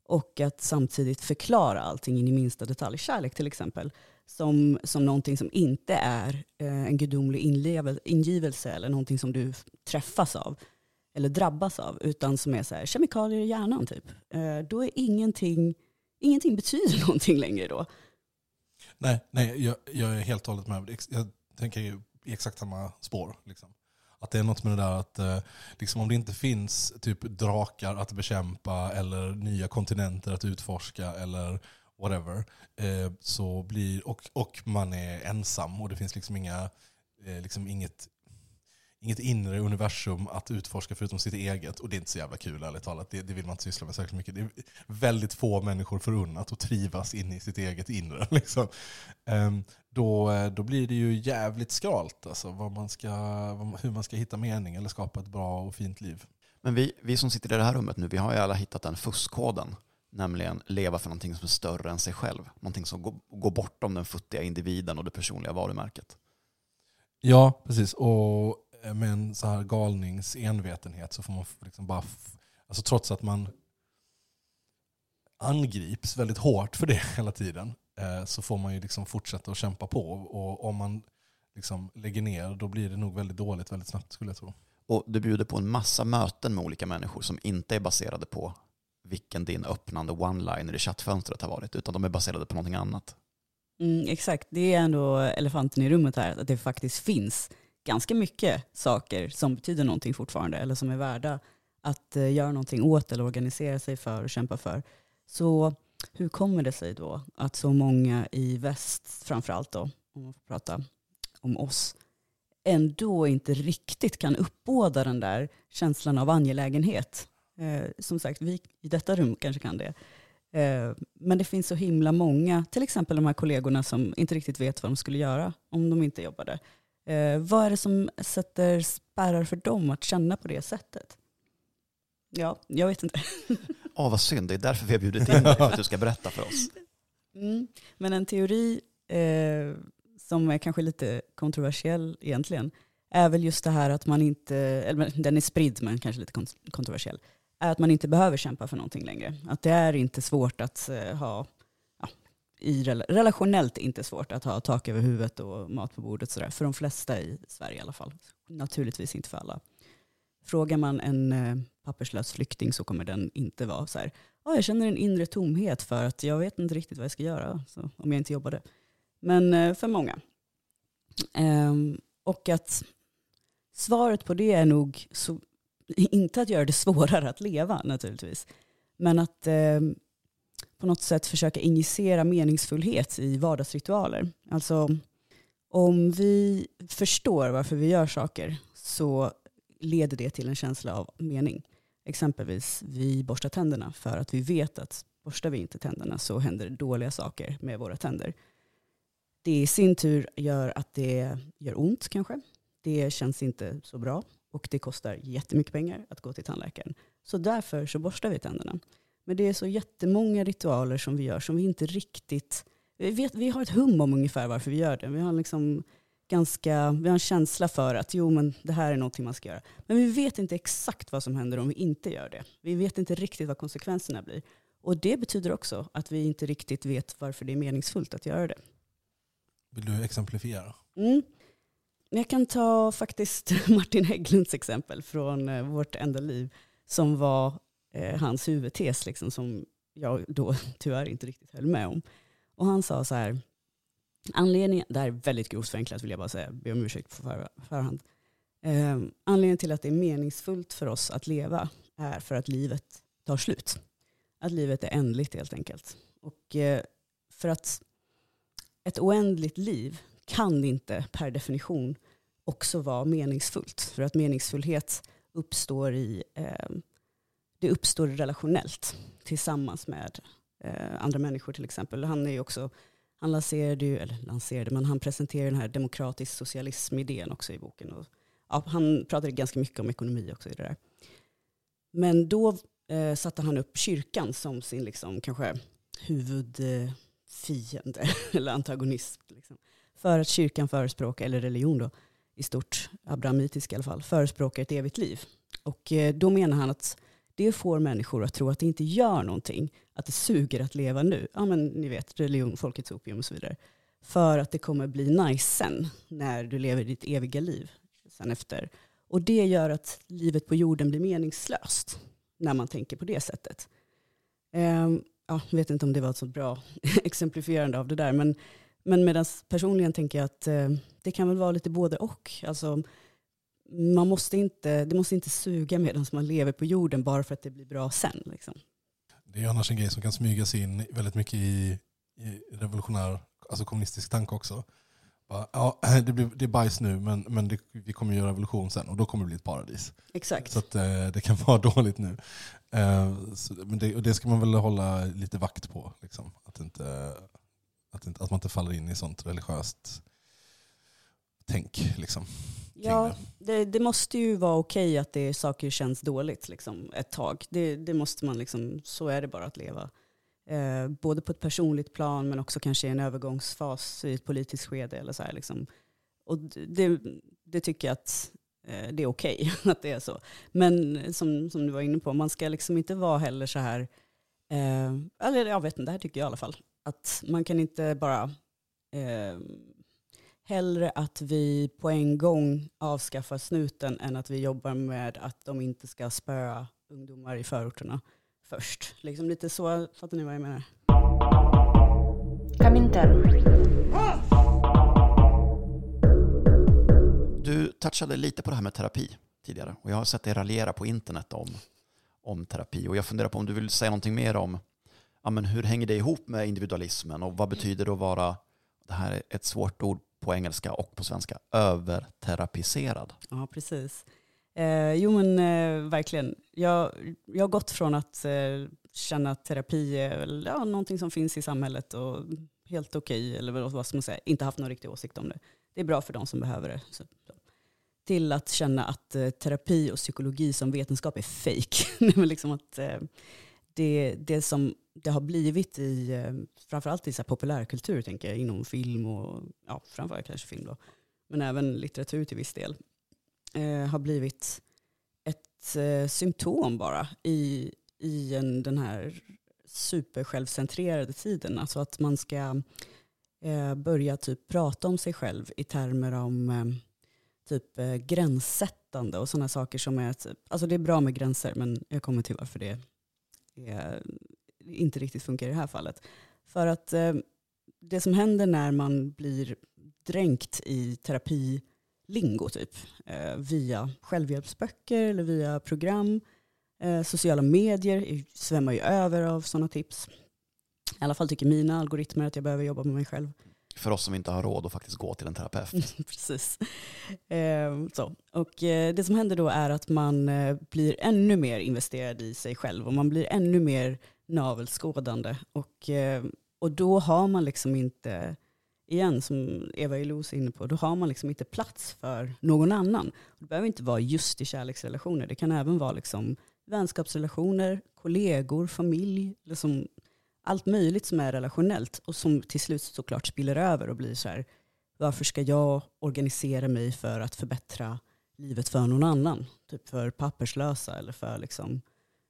Och att samtidigt förklara allting in i minsta detalj. Kärlek till exempel, som, som någonting som inte är eh, en gudomlig inlevel, ingivelse eller någonting som du träffas av eller drabbas av, utan som är så här, kemikalier i hjärnan typ. Eh, då är ingenting, ingenting betyder <laughs> någonting längre då. Nej, nej jag, jag är helt och hållet med. Jag tänker ju i exakt samma spår. Liksom. Att det är något med det där att eh, liksom om det inte finns typ drakar att bekämpa eller nya kontinenter att utforska eller whatever. Eh, så blir, och, och man är ensam och det finns liksom, inga, eh, liksom inget, inget inre universum att utforska förutom sitt eget. Och det är inte så jävla kul ärligt talat. Det, det vill man inte syssla med särskilt mycket. Det är väldigt få människor förunnat att trivas in i sitt eget inre. <laughs> Liksom. Ehm, då, eh, då blir det ju jävligt skralt alltså, vad man ska, hur man ska hitta mening eller skapa ett bra och fint liv. Men vi, vi som sitter i det här rummet nu, vi har ju alla hittat den fuskkoden. Nämligen leva för någonting som är större än sig själv. Någonting som går, går bortom den futtiga individen och det personliga varumärket. Ja, precis. Och med en så här galnings envetenhet så får man liksom bara... Alltså trots att man angrips väldigt hårt för det <laughs> hela tiden eh, så får man ju liksom fortsätta att kämpa på. Och om man liksom lägger ner då blir det nog väldigt dåligt väldigt snabbt skulle jag tro. Och du bjuder på en massa möten med olika människor som inte är baserade på vilken din öppnande one-liner i chattfönstret har varit, utan de är baserade på någonting annat. Mm, exakt, det är ändå elefanten i rummet här, att det faktiskt finns ganska mycket saker som betyder någonting fortfarande, eller som är värda att eh, göra någonting åt eller organisera sig för och kämpa för. Så hur kommer det sig då att så många i väst, framförallt då, om man får prata om oss, ändå inte riktigt kan uppbåda den där känslan av angelägenhet? Eh, som sagt, vi i detta rum kanske kan det. Eh, Men det finns så himla många, till exempel de här kollegorna som inte riktigt vet vad de skulle göra om de inte jobbade. Eh, Vad är det som sätter spärrar för dem att känna på det sättet? Ja, jag vet inte. <laughs> Åh, vad synd, det är därför vi har bjudit in dig, för att du ska berätta för oss. Mm. Men en teori eh, som är kanske lite kontroversiell egentligen är väl just det här att man inte, eller den är spridd men kanske lite kont- kontroversiell, är att man inte behöver kämpa för någonting längre. Att det är inte svårt att eh, ha, i relationellt inte svårt att ha tak över huvudet och mat på bordet sådär. För de flesta i Sverige i alla fall. Naturligtvis inte för alla. Frågar man en eh, papperslös flykting så kommer den inte vara så här, oh, jag känner en inre tomhet för att jag vet inte riktigt vad jag ska göra så, om jag inte jobbade. Men eh, för många. Ehm, och att svaret på det är nog så, inte att göra det svårare att leva naturligtvis. Men att eh, på något sätt försöka injicera meningsfullhet i vardagsritualer. Alltså om vi förstår varför vi gör saker så leder det till en känsla av mening. Exempelvis vi borstar tänderna för att vi vet att borstar vi inte tänderna så händer dåliga saker med våra tänder. Det i sin tur gör att det gör ont kanske. Det känns inte så bra och det kostar jättemycket pengar att gå till tandläkaren. Så därför så borstar vi tänderna. Men det är så jättemånga ritualer som vi gör som vi inte riktigt... Vi, vet, vi har ett hum om ungefär varför vi gör det. Vi har, liksom ganska, vi har en känsla för att jo, men det här är någonting man ska göra. Men vi vet inte exakt vad som händer om vi inte gör det. Vi vet inte riktigt vad konsekvenserna blir. Och det betyder också att vi inte riktigt vet varför det är meningsfullt att göra det. Vill du exemplifiera? Mm. Jag kan ta faktiskt <laughs> Martin Hägglunds exempel från eh, Vårt enda liv som var eh, hans huvudtes liksom, som jag då <laughs> tyvärr inte riktigt höll med om. Och han sa så här, anledningen, det här är väldigt grovt förenklat vill jag bara säga, be om ursäkt på för, förhand. Eh, anledningen till att det är meningsfullt för oss att leva är för att livet tar slut. Att livet är ändligt helt enkelt. Och eh, för att ett oändligt liv kan inte per definition också vara meningsfullt. För att meningsfullhet uppstår i eh, det uppstår relationellt tillsammans med eh, andra människor till exempel. Han är ju också, han lanserade ju, eller lanserade, men han presenterar den här demokratisk socialism-idén också i boken. Och, ja, han pratade ganska mycket om ekonomi också i det där. Men då eh, satte han upp kyrkan som sin liksom, kanske huvudfiende <laughs> eller antagonist. Liksom. För att kyrkan förespråkar, eller religion då, i stort, abrahamitisk i alla fall, förespråkar ett evigt liv. Och eh, då menar han att det får människor att tro att det inte gör någonting, att det suger att leva nu. Ja men ni vet, religion, folkets opium och så vidare. För att det kommer bli nice sen, när du lever ditt eviga liv sen efter. Och det gör att livet på jorden blir meningslöst, när man tänker på det sättet. Ehm, ja, jag vet inte om det var ett så bra <laughs> exemplifierande av det där, men, men medan personligen tänker jag att eh, det kan väl vara lite både och. Alltså, man måste inte, det måste inte suga medan man lever på jorden bara för att det blir bra sen. Liksom. Det är annars en grej som kan smyga sig in väldigt mycket i, i revolutionär, alltså kommunistisk tanke också. Bara, Ja, <clears throat> det, blir, det är bajs nu men, men det, vi kommer göra revolution sen och då kommer det bli ett paradis. Exakt. Så att, eh, det kan <laughs> vara dåligt nu. Eh, så, men det, och det ska man väl hålla lite vakt på. Liksom. Att, inte, att, inte, att man inte faller in i sånt religiöst tänk. Liksom. Ja, det, det måste ju vara okej att det saker känns dåligt liksom, ett tag. Det, det måste man liksom, så är det bara att leva. Eh, både på ett personligt plan men också kanske i en övergångsfas i ett politiskt skede. Eller så här, liksom. Och det, det tycker jag att eh, det är okej <laughs> att det är så. Men som, som du var inne på, man ska liksom inte vara heller så här, eh, eller jag vet inte, det här tycker jag i alla fall, att man kan inte bara eh, hellre att vi på en gång avskaffar snuten än att vi jobbar med att de inte ska spöa ungdomar i förorterna först. Liksom lite så, fattar ni vad jag menar? Du touchade lite på det här med terapi tidigare och jag har sett dig raljera på internet om, om terapi och jag funderar på om du vill säga någonting mer om ja, men hur hänger det ihop med individualismen och vad betyder det att vara, det här är ett svårt ord på engelska och på svenska, överterapiserad? Ja, precis. Eh, jo men eh, verkligen. Jag, jag har gått från att eh, känna att terapi är väl, ja, någonting som finns i samhället och helt okej, eller vad ska man säga, inte haft någon riktig åsikt om det. Det är bra för de som behöver det. Så. Till att känna att eh, terapi och psykologi som vetenskap är fejk. <laughs> Liksom att, eh, det, det som det har blivit i, eh, framförallt i så här populärkultur, tänker jag, inom film och, ja, framförallt kanske film då, men även litteratur till viss del, eh, har blivit ett eh, symptom bara i, i en, den här supersjälvcentrerade tiden. Alltså att man ska eh, börja typ prata om sig själv i termer om eh, typ eh, gränssättande och sådana saker som är, typ, alltså det är bra med gränser men jag kommer till varför det är, inte riktigt funkar i det här fallet. För att eh, det som händer när man blir dränkt i terapilingo typ, eh, via självhjälpsböcker eller via program, eh, sociala medier svämmar ju över av sådana tips. I alla fall tycker mina algoritmer att jag behöver jobba med mig själv. För oss som inte har råd att faktiskt gå till en terapeut. <laughs> Precis. Eh, så. Och eh, det som händer då är att man eh, blir ännu mer investerad i sig själv och man blir ännu mer navelskådande. Och, eh, och då har man liksom inte, igen som Eva Ilous är inne på, då har man liksom inte plats för någon annan. Det behöver inte vara just i kärleksrelationer, det kan även vara liksom vänskapsrelationer, kollegor, familj, liksom allt möjligt som är relationellt och som till slut såklart spiller över och blir så här, varför ska jag organisera mig för att förbättra livet för någon annan? Typ för papperslösa eller för liksom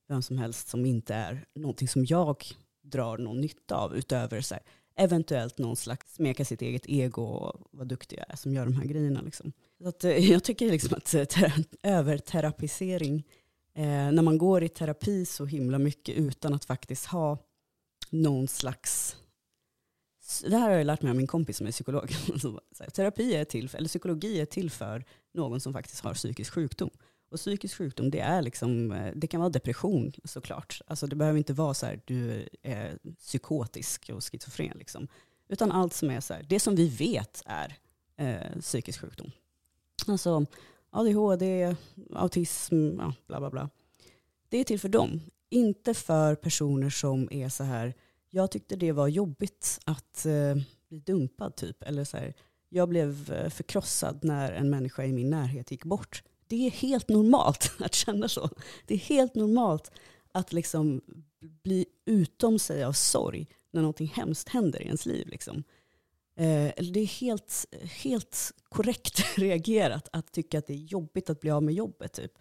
vem som helst som inte är någonting som jag drar någon nytta av utöver så här, eventuellt någon slags smeka sitt eget ego och vad duktig jag är som gör de här grejerna. Liksom. Så att, eh, <laughs> jag tycker liksom att eh, ter- överterapisering, eh, när man går i terapi så himla mycket utan att faktiskt ha någon slags det här har jag lärt mig av min kompis som är psykolog. <laughs> Terapi är till, eller psykologi är till för någon som faktiskt har psykisk sjukdom. Och psykisk sjukdom det, är liksom, eh, det kan vara depression såklart. Alltså det behöver inte vara så här du är psykotisk och schizofren. Liksom. Utan allt som är så här, det som vi vet är eh, psykisk sjukdom. Alltså ADHD, autism, ja, bla bla bla. Det är till för dem. Inte för personer som är så här, jag tyckte det var jobbigt att eh, bli dumpad typ. Eller så här, jag blev eh, förkrossad när en människa i min närhet gick bort. Det är helt normalt <laughs> att känna så. Det är helt normalt att liksom bli utom sig av sorg när någonting hemskt händer i ens liv. Liksom. Eh, det är helt, helt korrekt <laughs> reagerat att tycka att det är jobbigt att bli av med jobbet. Typ.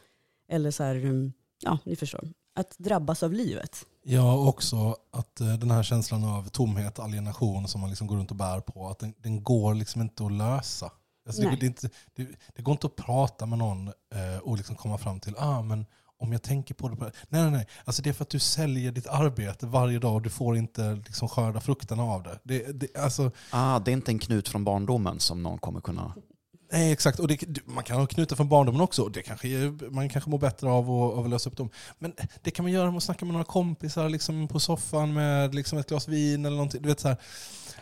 Eller så här, mm, ja ni förstår, att drabbas av livet. Ja, också att eh, den här känslan av tomhet, alienation som man liksom går runt och bär på, att den, den går liksom inte att lösa. Alltså det, det, inte, det, det går inte att prata med någon eh, och liksom komma fram till, ah, men om jag tänker på det på Nej, nej, nej. Alltså det är för att du säljer ditt arbete varje dag och du får inte liksom skörda frukterna av det. det, det alltså, Ah, det är inte en knut från barndomen som någon kommer kunna... Nej, exakt. Och det, man kan ha knutar från barndomen också. Det kanske, man kanske mår bättre av att, av att lösa upp dem. Men det kan man göra med att snacka med några kompisar liksom på soffan med liksom ett glas vin eller någonting. Du vet, så här,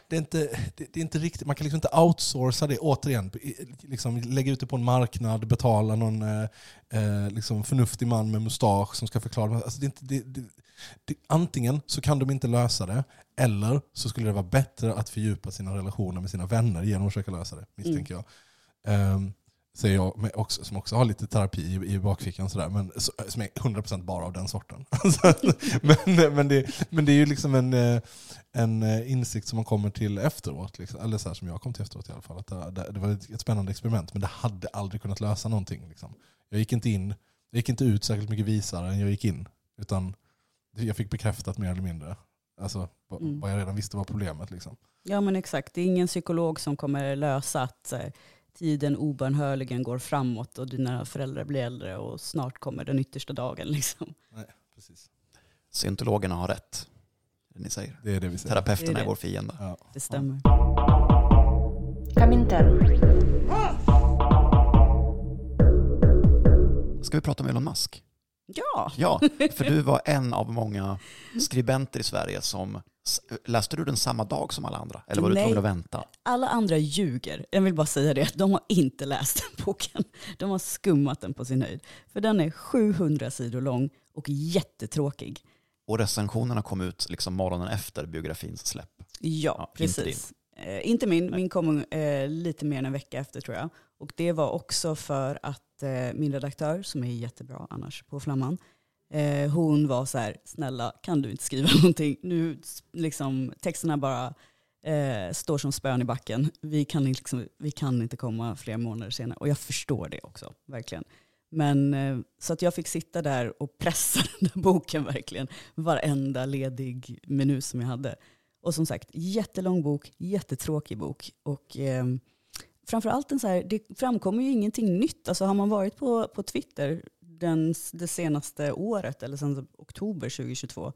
det, är inte, det, det är inte riktigt, man kan liksom inte outsourca det återigen. Liksom lägga ut det på en marknad, betala någon eh, eh, liksom förnuftig man med mustasch som ska förklara. Alltså det är inte, det, det, det, antingen så kan de inte lösa det, eller så skulle det vara bättre att fördjupa sina relationer med sina vänner genom att försöka lösa det, misstänker jag. Um, säger jag, också, som också har lite terapi i, i bakfickan, sådär, men som är 100% bara av den sorten. <laughs> Men, men, det, men det är ju liksom en, eh, en eh, insikt som man kommer till efteråt, liksom, eller så här som jag kom till efteråt i alla fall. Att det, det, var ett, spännande experiment, men det hade aldrig kunnat lösa någonting. Liksom. Jag gick inte in, jag gick inte ut särskilt mycket visare än jag gick in, utan jag fick bekräftat mer eller mindre. Alltså, vad, Mm. vad jag redan visste var problemet. Liksom. Ja men exakt, det är ingen psykolog som kommer lösa att eh, tiden obönhörligen går framåt och dina föräldrar blir äldre och snart kommer den yttersta dagen. <laughs> Liksom. Precis. Scientologerna har rätt. Det ni säger. Det är det vi säger. Terapeuterna Det är är det. vår fiende. Ja. Det stämmer. Ska vi prata om Elon Musk? Ja, Ja, för du var en av många skribenter i Sverige som... Läste du den samma dag som alla andra? Eller var du Nej. tvungen att vänta? alla andra ljuger. Jag vill bara säga det, de har inte läst den boken. De har skummat den på sin höjd. För den är 700 sidor lång och jättetråkig. Och recensionerna kom ut liksom morgonen efter biografins släpp. Ja, Ja, inte precis. Eh, inte min, min kom eh, lite mer än en vecka efter tror jag. Och det var också för att eh, min redaktör, som är jättebra annars på Flamman, eh, hon var så här, snälla kan du inte skriva <laughs> någonting? Nu liksom texterna bara eh, står som spön i backen. Vi kan, inte, liksom, vi kan inte komma flera månader senare. Och jag förstår det också, verkligen. Men eh, så att jag fick sitta där och pressa <laughs> den där boken verkligen. Varenda ledig minut som jag hade. Och som sagt, jättelång bok, jättetråkig bok. Och eh, framförallt en så här, det framkommer ju ingenting nytt. Alltså har man varit på, på Twitter den, det senaste året, eller sedan oktober 2022,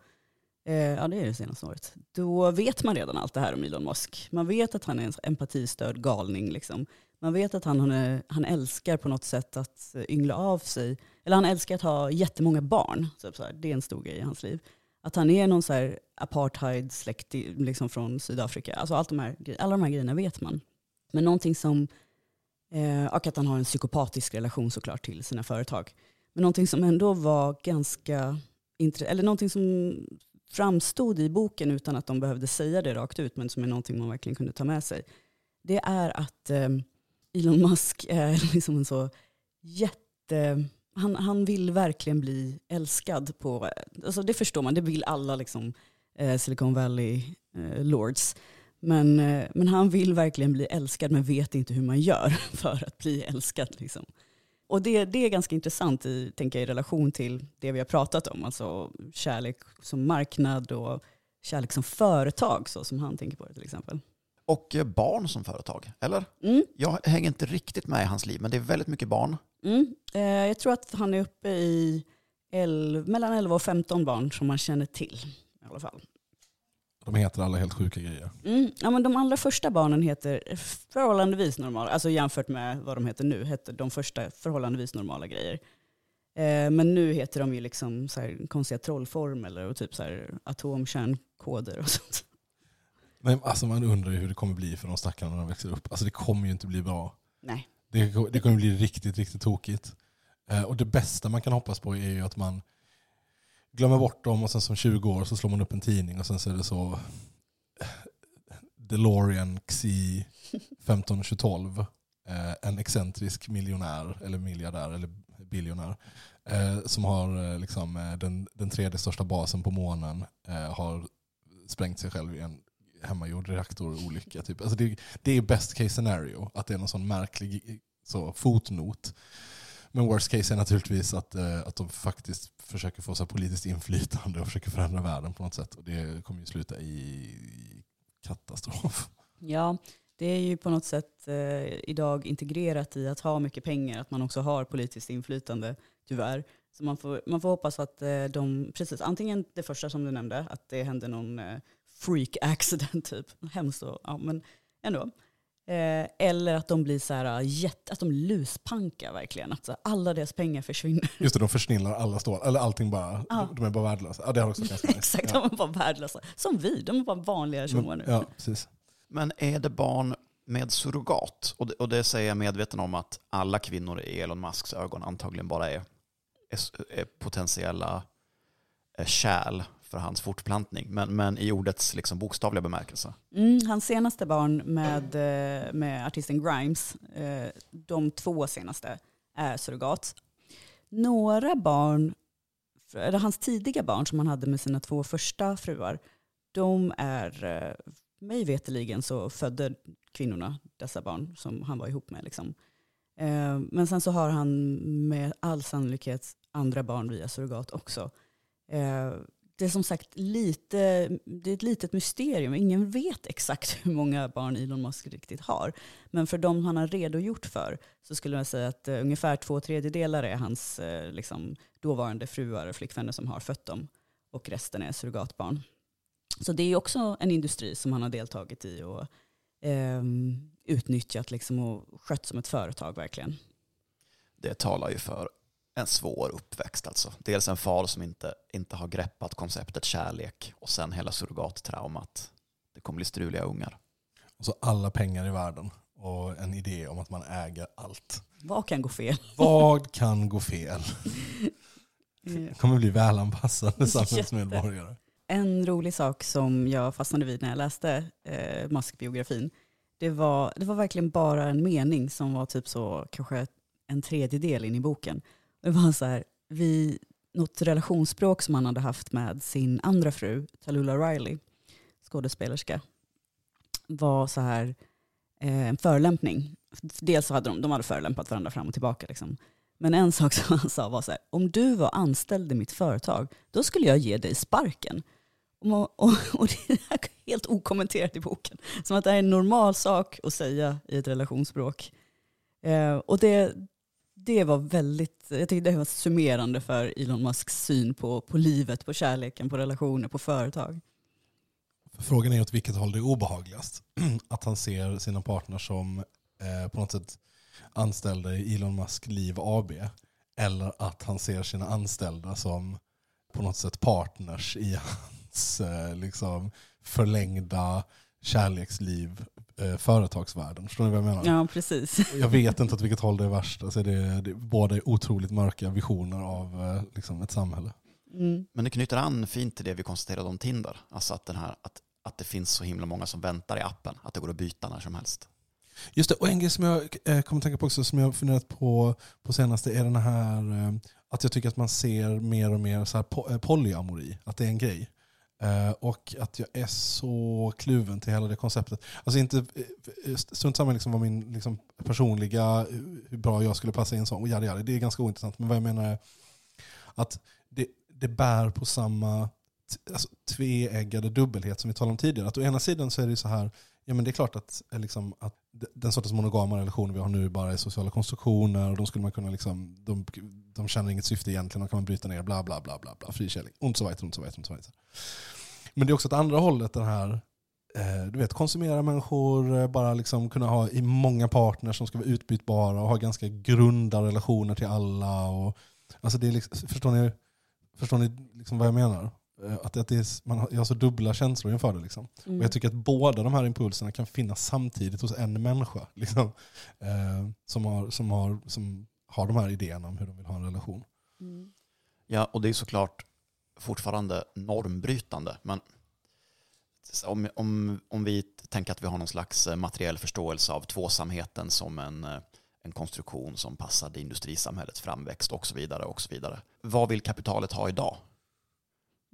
eh, ja det är det senaste året, då vet man redan allt det här om Elon Musk. Man vet att han är en empatistörd galning. Liksom. Man vet att han, han, är, han älskar på något sätt att yngla av sig. Eller han älskar att ha jättemånga barn. Typ så här. Det är en stor grej i hans liv. Att han är någon så apartheid-släkt liksom från Sydafrika. Alltså allt de här, alla de här grejerna vet man. Men någonting som, eh, och att han har en psykopatisk relation såklart till sina företag. Men någonting som ändå var ganska, intressant, eller någonting som framstod i boken utan att de behövde säga det rakt ut, men som är någonting man verkligen kunde ta med sig. Det är att eh, Elon Musk är <laughs> liksom en så jätte... Han, han vill verkligen bli älskad på... Alltså det förstår man, det vill alla liksom, eh, Silicon Valley eh, lords. Men, eh, men han vill verkligen bli älskad men vet inte hur man gör <laughs> för att bli älskad. Liksom. Och det, det är ganska intressant i, tänker jag, i relation till det vi har pratat om. Alltså kärlek som marknad och kärlek som företag, så som han tänker på det till exempel. Och eh, barn som företag, eller? Mm, Jag hänger inte riktigt med i hans liv, men det är väldigt mycket barn. mm. Eh, jag tror att han är uppe i el- mellan 11 och 15 barn som man känner till. I alla fall. De heter alla helt sjuka grejer. Mm. Ja, men de allra första barnen heter förhållandevis normala, alltså jämfört med vad de heter nu, heter de första förhållandevis normala grejer. Eh, men nu heter de ju liksom så här konstiga trollformler och typ så här atomkärnkoder och sånt. Men alltså man undrar ju hur det kommer bli för de stackarna när de växer upp. Alltså det kommer ju inte bli bra. Nej. Det, det kommer bli riktigt, riktigt tokigt. Eh, och det bästa man kan hoppas på är ju att man glömmer bort dem och sen som 20 år så slår man upp en tidning och sen så är det så eh, DeLorean XI 15212. Eh, en excentrisk miljonär eller miljardär eller biljonär eh, som har eh, liksom, eh, den, den tredje största basen på månen eh, har sprängt sig själv i en hemmagjord reaktorolycka. Typ. Alltså det, det är best case scenario, att det är någon sån märklig så, fotnot. Men worst case är naturligtvis att, eh, att de faktiskt försöker få så här politiskt inflytande och försöker förändra världen på något sätt. Och det kommer ju sluta i katastrof. Ja, det är ju på något sätt eh, idag integrerat i att ha mycket pengar, att man också har politiskt inflytande, tyvärr. Så man får, man får hoppas att eh, de, precis, antingen det första som du nämnde, att det händer någon eh, freak accident <laughs> typ, hemskt och, ja men ändå. Eh, eller att de blir så här, äh, jätte, att de luspankar verkligen, att så alla deras pengar försvinner. <laughs> Just det, de försnillar alla stål, eller allting bara, Ja. de är bara värdelösa. Ja, det har också ganska. <laughs> Exakt, Ja. de är bara värdelösa. Som vi, de är bara vanliga tjommar nu. Men- Ja, precis. Men är det barn med surrogat? Och det, och det säger jag medveten om att alla kvinnor i Elon Musks ögon antagligen bara är, är, är potentiella eh, kärl för hans fortplantning. Men, men i ordets liksom bokstavliga bemärkelse. Mm, hans senaste barn med, eh, med artisten Grimes, eh, de två senaste, är surrogat. Några barn, eller hans tidiga barn som han hade med sina två första fruar, de är, eh, mig veterligen så födde kvinnorna dessa barn som han var ihop med. Liksom. Men sen så har han med all sannolikhet andra barn via surrogat också. Det är som sagt lite, det är ett litet mysterium. Ingen vet exakt <laughs> hur många barn Elon Musk riktigt har. Men för de han har redogjort för så skulle man säga att eh, ungefär två tredjedelar är hans eh, liksom, dåvarande fruar och flickvänner som har fött dem. Och resten är surrogatbarn. Så det är också en industri som han har deltagit i och eh, utnyttjat liksom, och skött som ett företag verkligen. Det talar ju för en svår uppväxt alltså. Dels en far som inte, inte har greppat konceptet kärlek och sen hela surrogattraumat. Det kommer bli struliga ungar. Och så alla pengar i världen och en idé om att man äger allt. Vad kan gå fel? Vad kan gå fel? Eh, <laughs> Det kommer bli välanpassade <laughs> samhällsmedborgare. En rolig sak som jag fastnade vid när jag läste eh, Musk-biografin, det var, det var verkligen bara en mening som var typ så kanske en tredjedel in i boken. Det var så här, vi, något relationsspråk som han hade haft med sin andra fru, Talula Riley, skådespelerska, var så här eh, en förolämpning. Dels så hade de, de hade förolämpat varandra fram och tillbaka. Liksom. Men en sak <laughs> som han sa var så här, om du var anställd i mitt företag, då skulle jag ge dig sparken. Och, <laughs> och, och det är helt okommenterat i boken. Som att det är en normal sak att säga i ett relationsspråk. Eh, och det, det var väldigt, jag tycker det var summerande för Elon Musks syn på, på livet, på kärleken, på relationer, på företag. Frågan är åt vilket håll det är obehagligast. <clears throat> Att han ser sina partner som eh, på något sätt anställda i Elon Musk Liv AB. Eller att han ser sina anställda som på något sätt partners i <laughs> hans eh, liksom, förlängda kärleksliv, eh, företagsvärlden. Förstår ni vad jag menar? Ja, precis. <laughs> Jag vet inte åt vilket håll det är värst. Alltså det, det, båda är otroligt mörka visioner av eh, liksom ett samhälle. Mm. Men det knyter an fint till det vi konstaterade om Tinder. Alltså att, den här, att, att det finns så himla många som väntar i appen. Att det går att byta när som helst. Just det, och en grej som jag eh, kommer tänka på också som jag har funderat på på senaste är den här eh, att jag tycker att man ser mer och mer så här po- eh, polyamori, att det är en grej. Eh, och att jag är så kluven till hela det konceptet. Alltså inte, eh, eh, strunt samma liksom vad min liksom, personliga, hur bra jag skulle passa in en och jada, jada, det är ganska ointressant. Men vad jag menar är att det, det bär på samma alltså, tveeggade dubbelhet som vi talade om tidigare. Att å ena sidan så är det så här, ja men det är klart att, eh, liksom, att den sortens monogama relationer vi har nu bara är sociala konstruktioner och de skulle man kunna liksom, de, de känner inget syfte egentligen, de kan man bryta ner, bla bla bla bla, bla fri kärlek, und so weiter, und så weiter, und so. Men det är också åt andra hållet den här, eh, du vet konsumera människor, eh, bara liksom kunna ha i många partners som ska vara utbytbara och ha ganska grunda relationer till alla. Och, alltså det är liksom, förstår ni, förstår ni liksom vad jag menar? Eh, Att, att det är, man har, jag har så dubbla känslor inför det. Liksom. Mm. Och jag tycker att båda de här impulserna kan finnas samtidigt hos en människa. <laughs> Liksom, eh, som, har, som, har, som har de här idéerna om hur de vill ha en relation. Mm. Ja, och det är såklart fortfarande normbrytande. Men om, om, om vi tänker att vi har någon slags eh, materiell förståelse av tvåsamheten som en, eh, en konstruktion som passade industrisamhällets framväxt och så vidare. och så vidare. Vad vill kapitalet ha idag?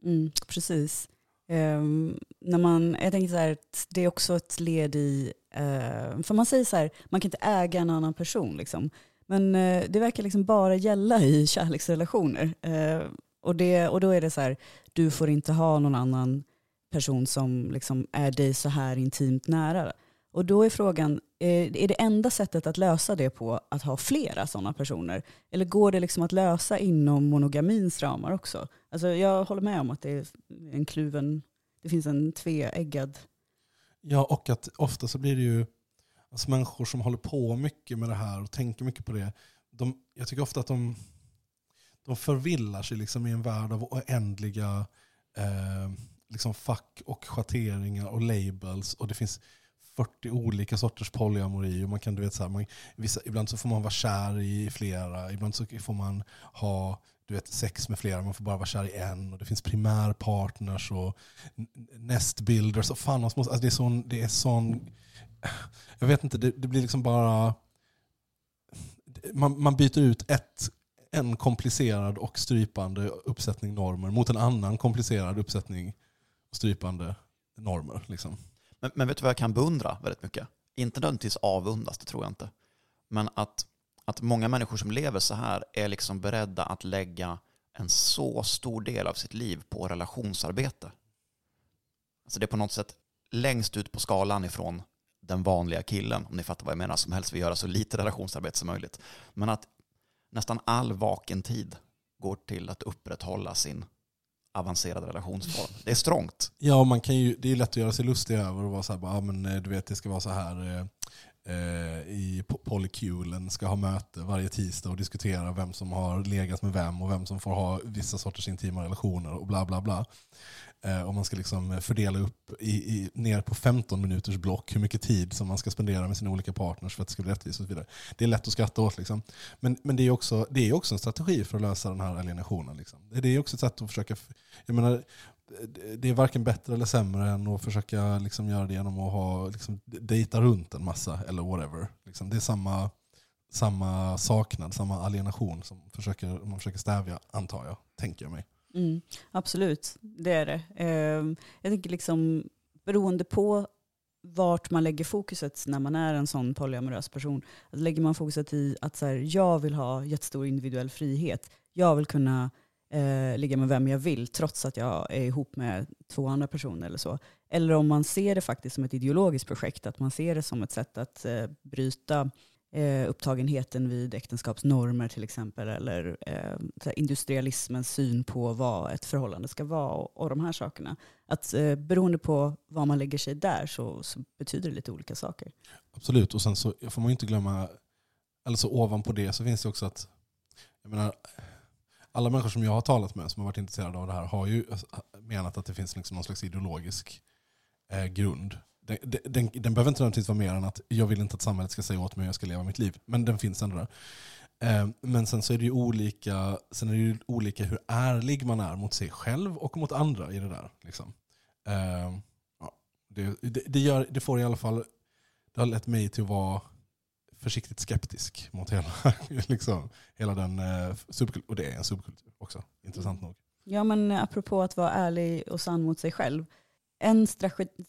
Mm, precis. Um, när man, jag tänker så här, att det är också ett led i, uh, för man säger så här, man kan inte äga en annan person. Liksom. Men uh, det verkar liksom bara gälla i <laughs> kärleksrelationer. Uh, och, det, och då är det så här, du får inte ha någon annan person som liksom är dig så här intimt nära. Och då är frågan, är det enda sättet att lösa det på att ha flera sådana personer? Eller går det liksom att lösa inom monogamins ramar också? Alltså jag håller med om att det är en kluven, det finns en tveeggad Ja, och att ofta så blir det ju alltså människor som håller på mycket med det här och tänker mycket på det. De, jag tycker ofta att de, de förvillar sig liksom i en värld av oändliga eh, liksom fack och schatteringar och labels. Och det finns 40 olika sorters polyamori. Och man kan, du vet, så här, man, vissa, ibland så får man vara kär i flera, ibland så får man ha du vet, sex med flera, man får bara vara kär i en. Och det finns primärpartners och nestbuilders. Och fan, alltså det är sån, det är sån jag vet inte, det, det blir liksom bara... Man, man byter ut ett, en komplicerad och strypande uppsättning normer mot en annan komplicerad uppsättning strypande normer. Liksom. Men, men vet du vad jag kan beundra väldigt mycket? Inte nödvändigtvis avundas, det tror jag inte. Men att, att många människor som lever så här är liksom beredda att lägga en så stor del av sitt liv på relationsarbete. Alltså det är på något sätt längst ut på skalan ifrån den vanliga killen, om ni fattar vad jag menar, som helst vill göra så lite relationsarbete som möjligt. Men att nästan all vaken tid går till att upprätthålla sin avancerade relationsform. Det är strångt. Ja, man kan ju, det är lätt att göra sig lustig över och vara så här, bara, ah, men eh, du vet det ska vara så här eh, Eh, i polykulen ska ha möte varje tisdag och diskutera vem som har legat med vem och vem som får ha vissa sorters intima relationer och bla bla bla. Eh, och man ska liksom fördela upp i, i, ner på 15 minuters block hur mycket tid som man ska spendera med sina olika partners för att det ska bli rättvist och så vidare. Det är lätt att skratta åt. Liksom. Men, men det är också det är också en strategi för att lösa den här alienationen. Liksom. Det är också ett sätt att försöka, jag menar, det är varken bättre eller sämre än att försöka liksom göra det genom att ha, liksom, dejta runt en massa eller whatever. Liksom, det är samma, samma saknad, samma alienation som försöker, man försöker stävja, antar jag, tänker jag mig. Mm, absolut, det är det. Ehm, jag tänker liksom beroende på vart man lägger fokuset när man är en sån polyamorös person. Lägger man fokuset i att så här, jag vill ha jättestor individuell frihet. Jag vill kunna eh, ligga med vem jag vill trots att jag är ihop med två andra personer eller så. Eller om man ser det faktiskt som ett ideologiskt projekt, att man ser det som ett sätt att eh, bryta eh, upptagenheten vid äktenskapsnormer till exempel, eller eh, industrialismens syn på vad ett förhållande ska vara och, och de här sakerna. Att eh, beroende på var man lägger sig där så, så betyder det lite olika saker. Absolut, och sen så får man ju inte glömma, alltså ovanpå det så finns det också att, jag menar, alla människor som jag har talat med som har varit intresserade av det här har ju menat att det finns liksom någon slags ideologisk eh, grund. Den, den, den behöver inte nödvändigtvis vara mer än att jag vill inte att samhället ska säga åt mig hur jag ska leva mitt liv. Men den finns ändå där. Eh, men sen så är det ju olika, sen är det ju olika hur ärlig man är mot sig själv och mot andra i det där. Liksom. Eh, ja, det, det, det, gör, det får i alla fall, det har lett mig till att vara försiktigt skeptisk mot hela, <laughs> liksom, hela den eh, subkulturen. Och det är en subkultur också, intressant nog. Ja, men apropå att vara ärlig och sann mot sig själv. En strategi,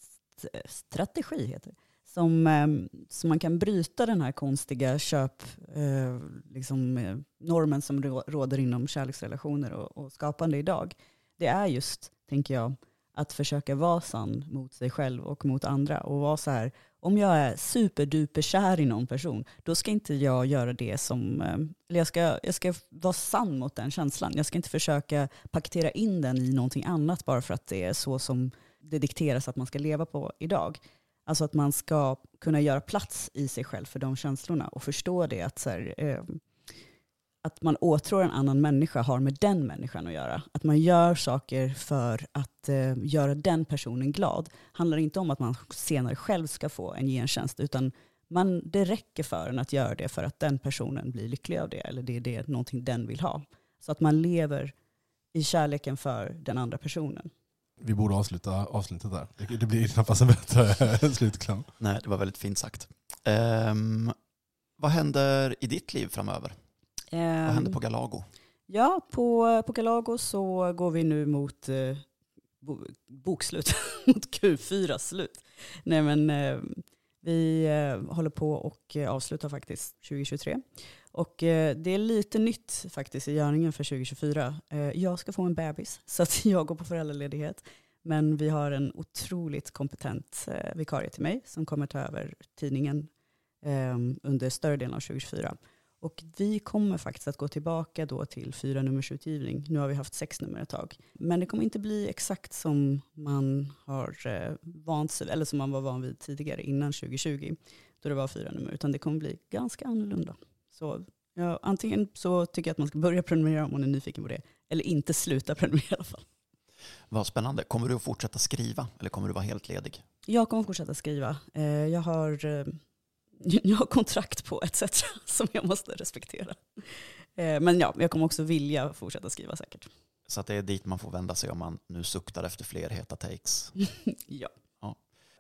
strategi heter det, som, eh, som man kan bryta den här konstiga köpnormen eh, liksom, eh, normen som råder inom kärleksrelationer och, och skapande idag. Det är just, tänker jag, att försöka vara sann mot sig själv och mot andra. Och vara så här, om jag är superduper kär i någon person, då ska inte jag göra det som, eh, eller jag ska, jag ska vara sann mot den känslan. Jag ska inte försöka paketera in den i någonting annat bara för att det är så som det dikteras att man ska leva på idag. Alltså att man ska kunna göra plats i sig själv för de känslorna och förstå det att, så här, eh, att man åtrår en annan människa har med den människan att göra. Att man gör saker för att eh, göra den personen glad. handlar inte om att man senare själv ska få en gentjänst, utan man, det räcker för en att göra det för att den personen blir lycklig av det, eller det är det, någonting den vill ha. Så att man lever i kärleken för den andra personen. Vi borde avsluta avsnittet där. Det, det blir knappast en bättre <laughs> slutkläm. Nej, det var väldigt fint sagt. Ehm, vad händer i ditt liv framöver? Vad händer på Galago? Ja, på, på Galago så går vi nu mot eh, bo, bokslut, <laughs> mot Q4-slut. Nej men eh, Vi eh, håller på och eh, avslutar faktiskt 2023. Och eh, det är lite nytt faktiskt i görningen för 2024. Eh, jag ska få en bebis <laughs> så att jag går på föräldraledighet. Men vi har en otroligt kompetent vikarie till mig som kommer ta över tidningen eh, under större delen av 2024. Och vi kommer faktiskt att gå tillbaka då till fyra nummers utgivning. Nu har vi haft sex nummer ett tag. Men det kommer inte bli exakt som man har eh, vant sig, eller som man var van vid tidigare innan 2020, då det var fyra nummer, utan det kommer bli ganska annorlunda. Så ja, antingen så tycker jag att man ska börja prenumerera om man är nyfiken på det, eller inte sluta <laughs> prenumerera i alla fall. Vad spännande. Kommer du att fortsätta skriva eller kommer du vara helt ledig? Jag kommer fortsätta skriva. Eh, Jag har, eh, <laughs> jag har kontrakt på etc. <laughs> som jag måste respektera. Eh, Men ja, jag kommer också vilja fortsätta skriva säkert. Så att det är dit man får vända sig om man nu suktar efter fler heta takes. <laughs> Ja.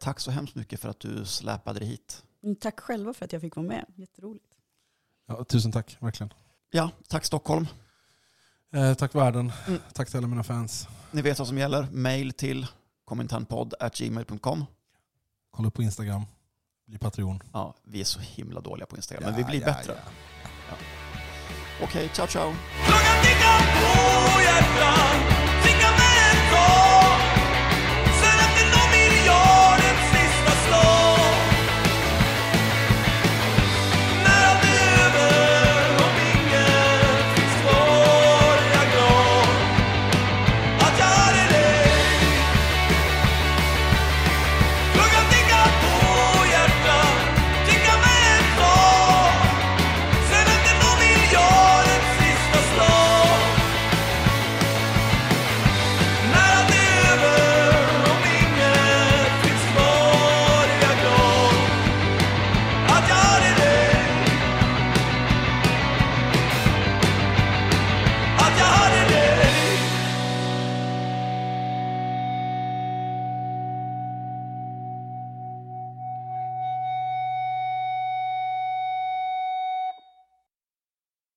Tack så hemskt mycket för att du släpade dig hit. Mm, Tack själva för att jag fick vara med. Jätteroligt. Ja, tusen tack, verkligen. Ja, tack Stockholm. Eh, tack världen. Mm. Tack till alla mina fans. Ni vet vad som gäller. Mail till kommentanpodd.gmail.com. Kolla upp på Instagram. Bli Patreon. Ja, vi är så himla dåliga på Instagram, men vi blir Ja, bättre. ja. Okej, ciao ciao.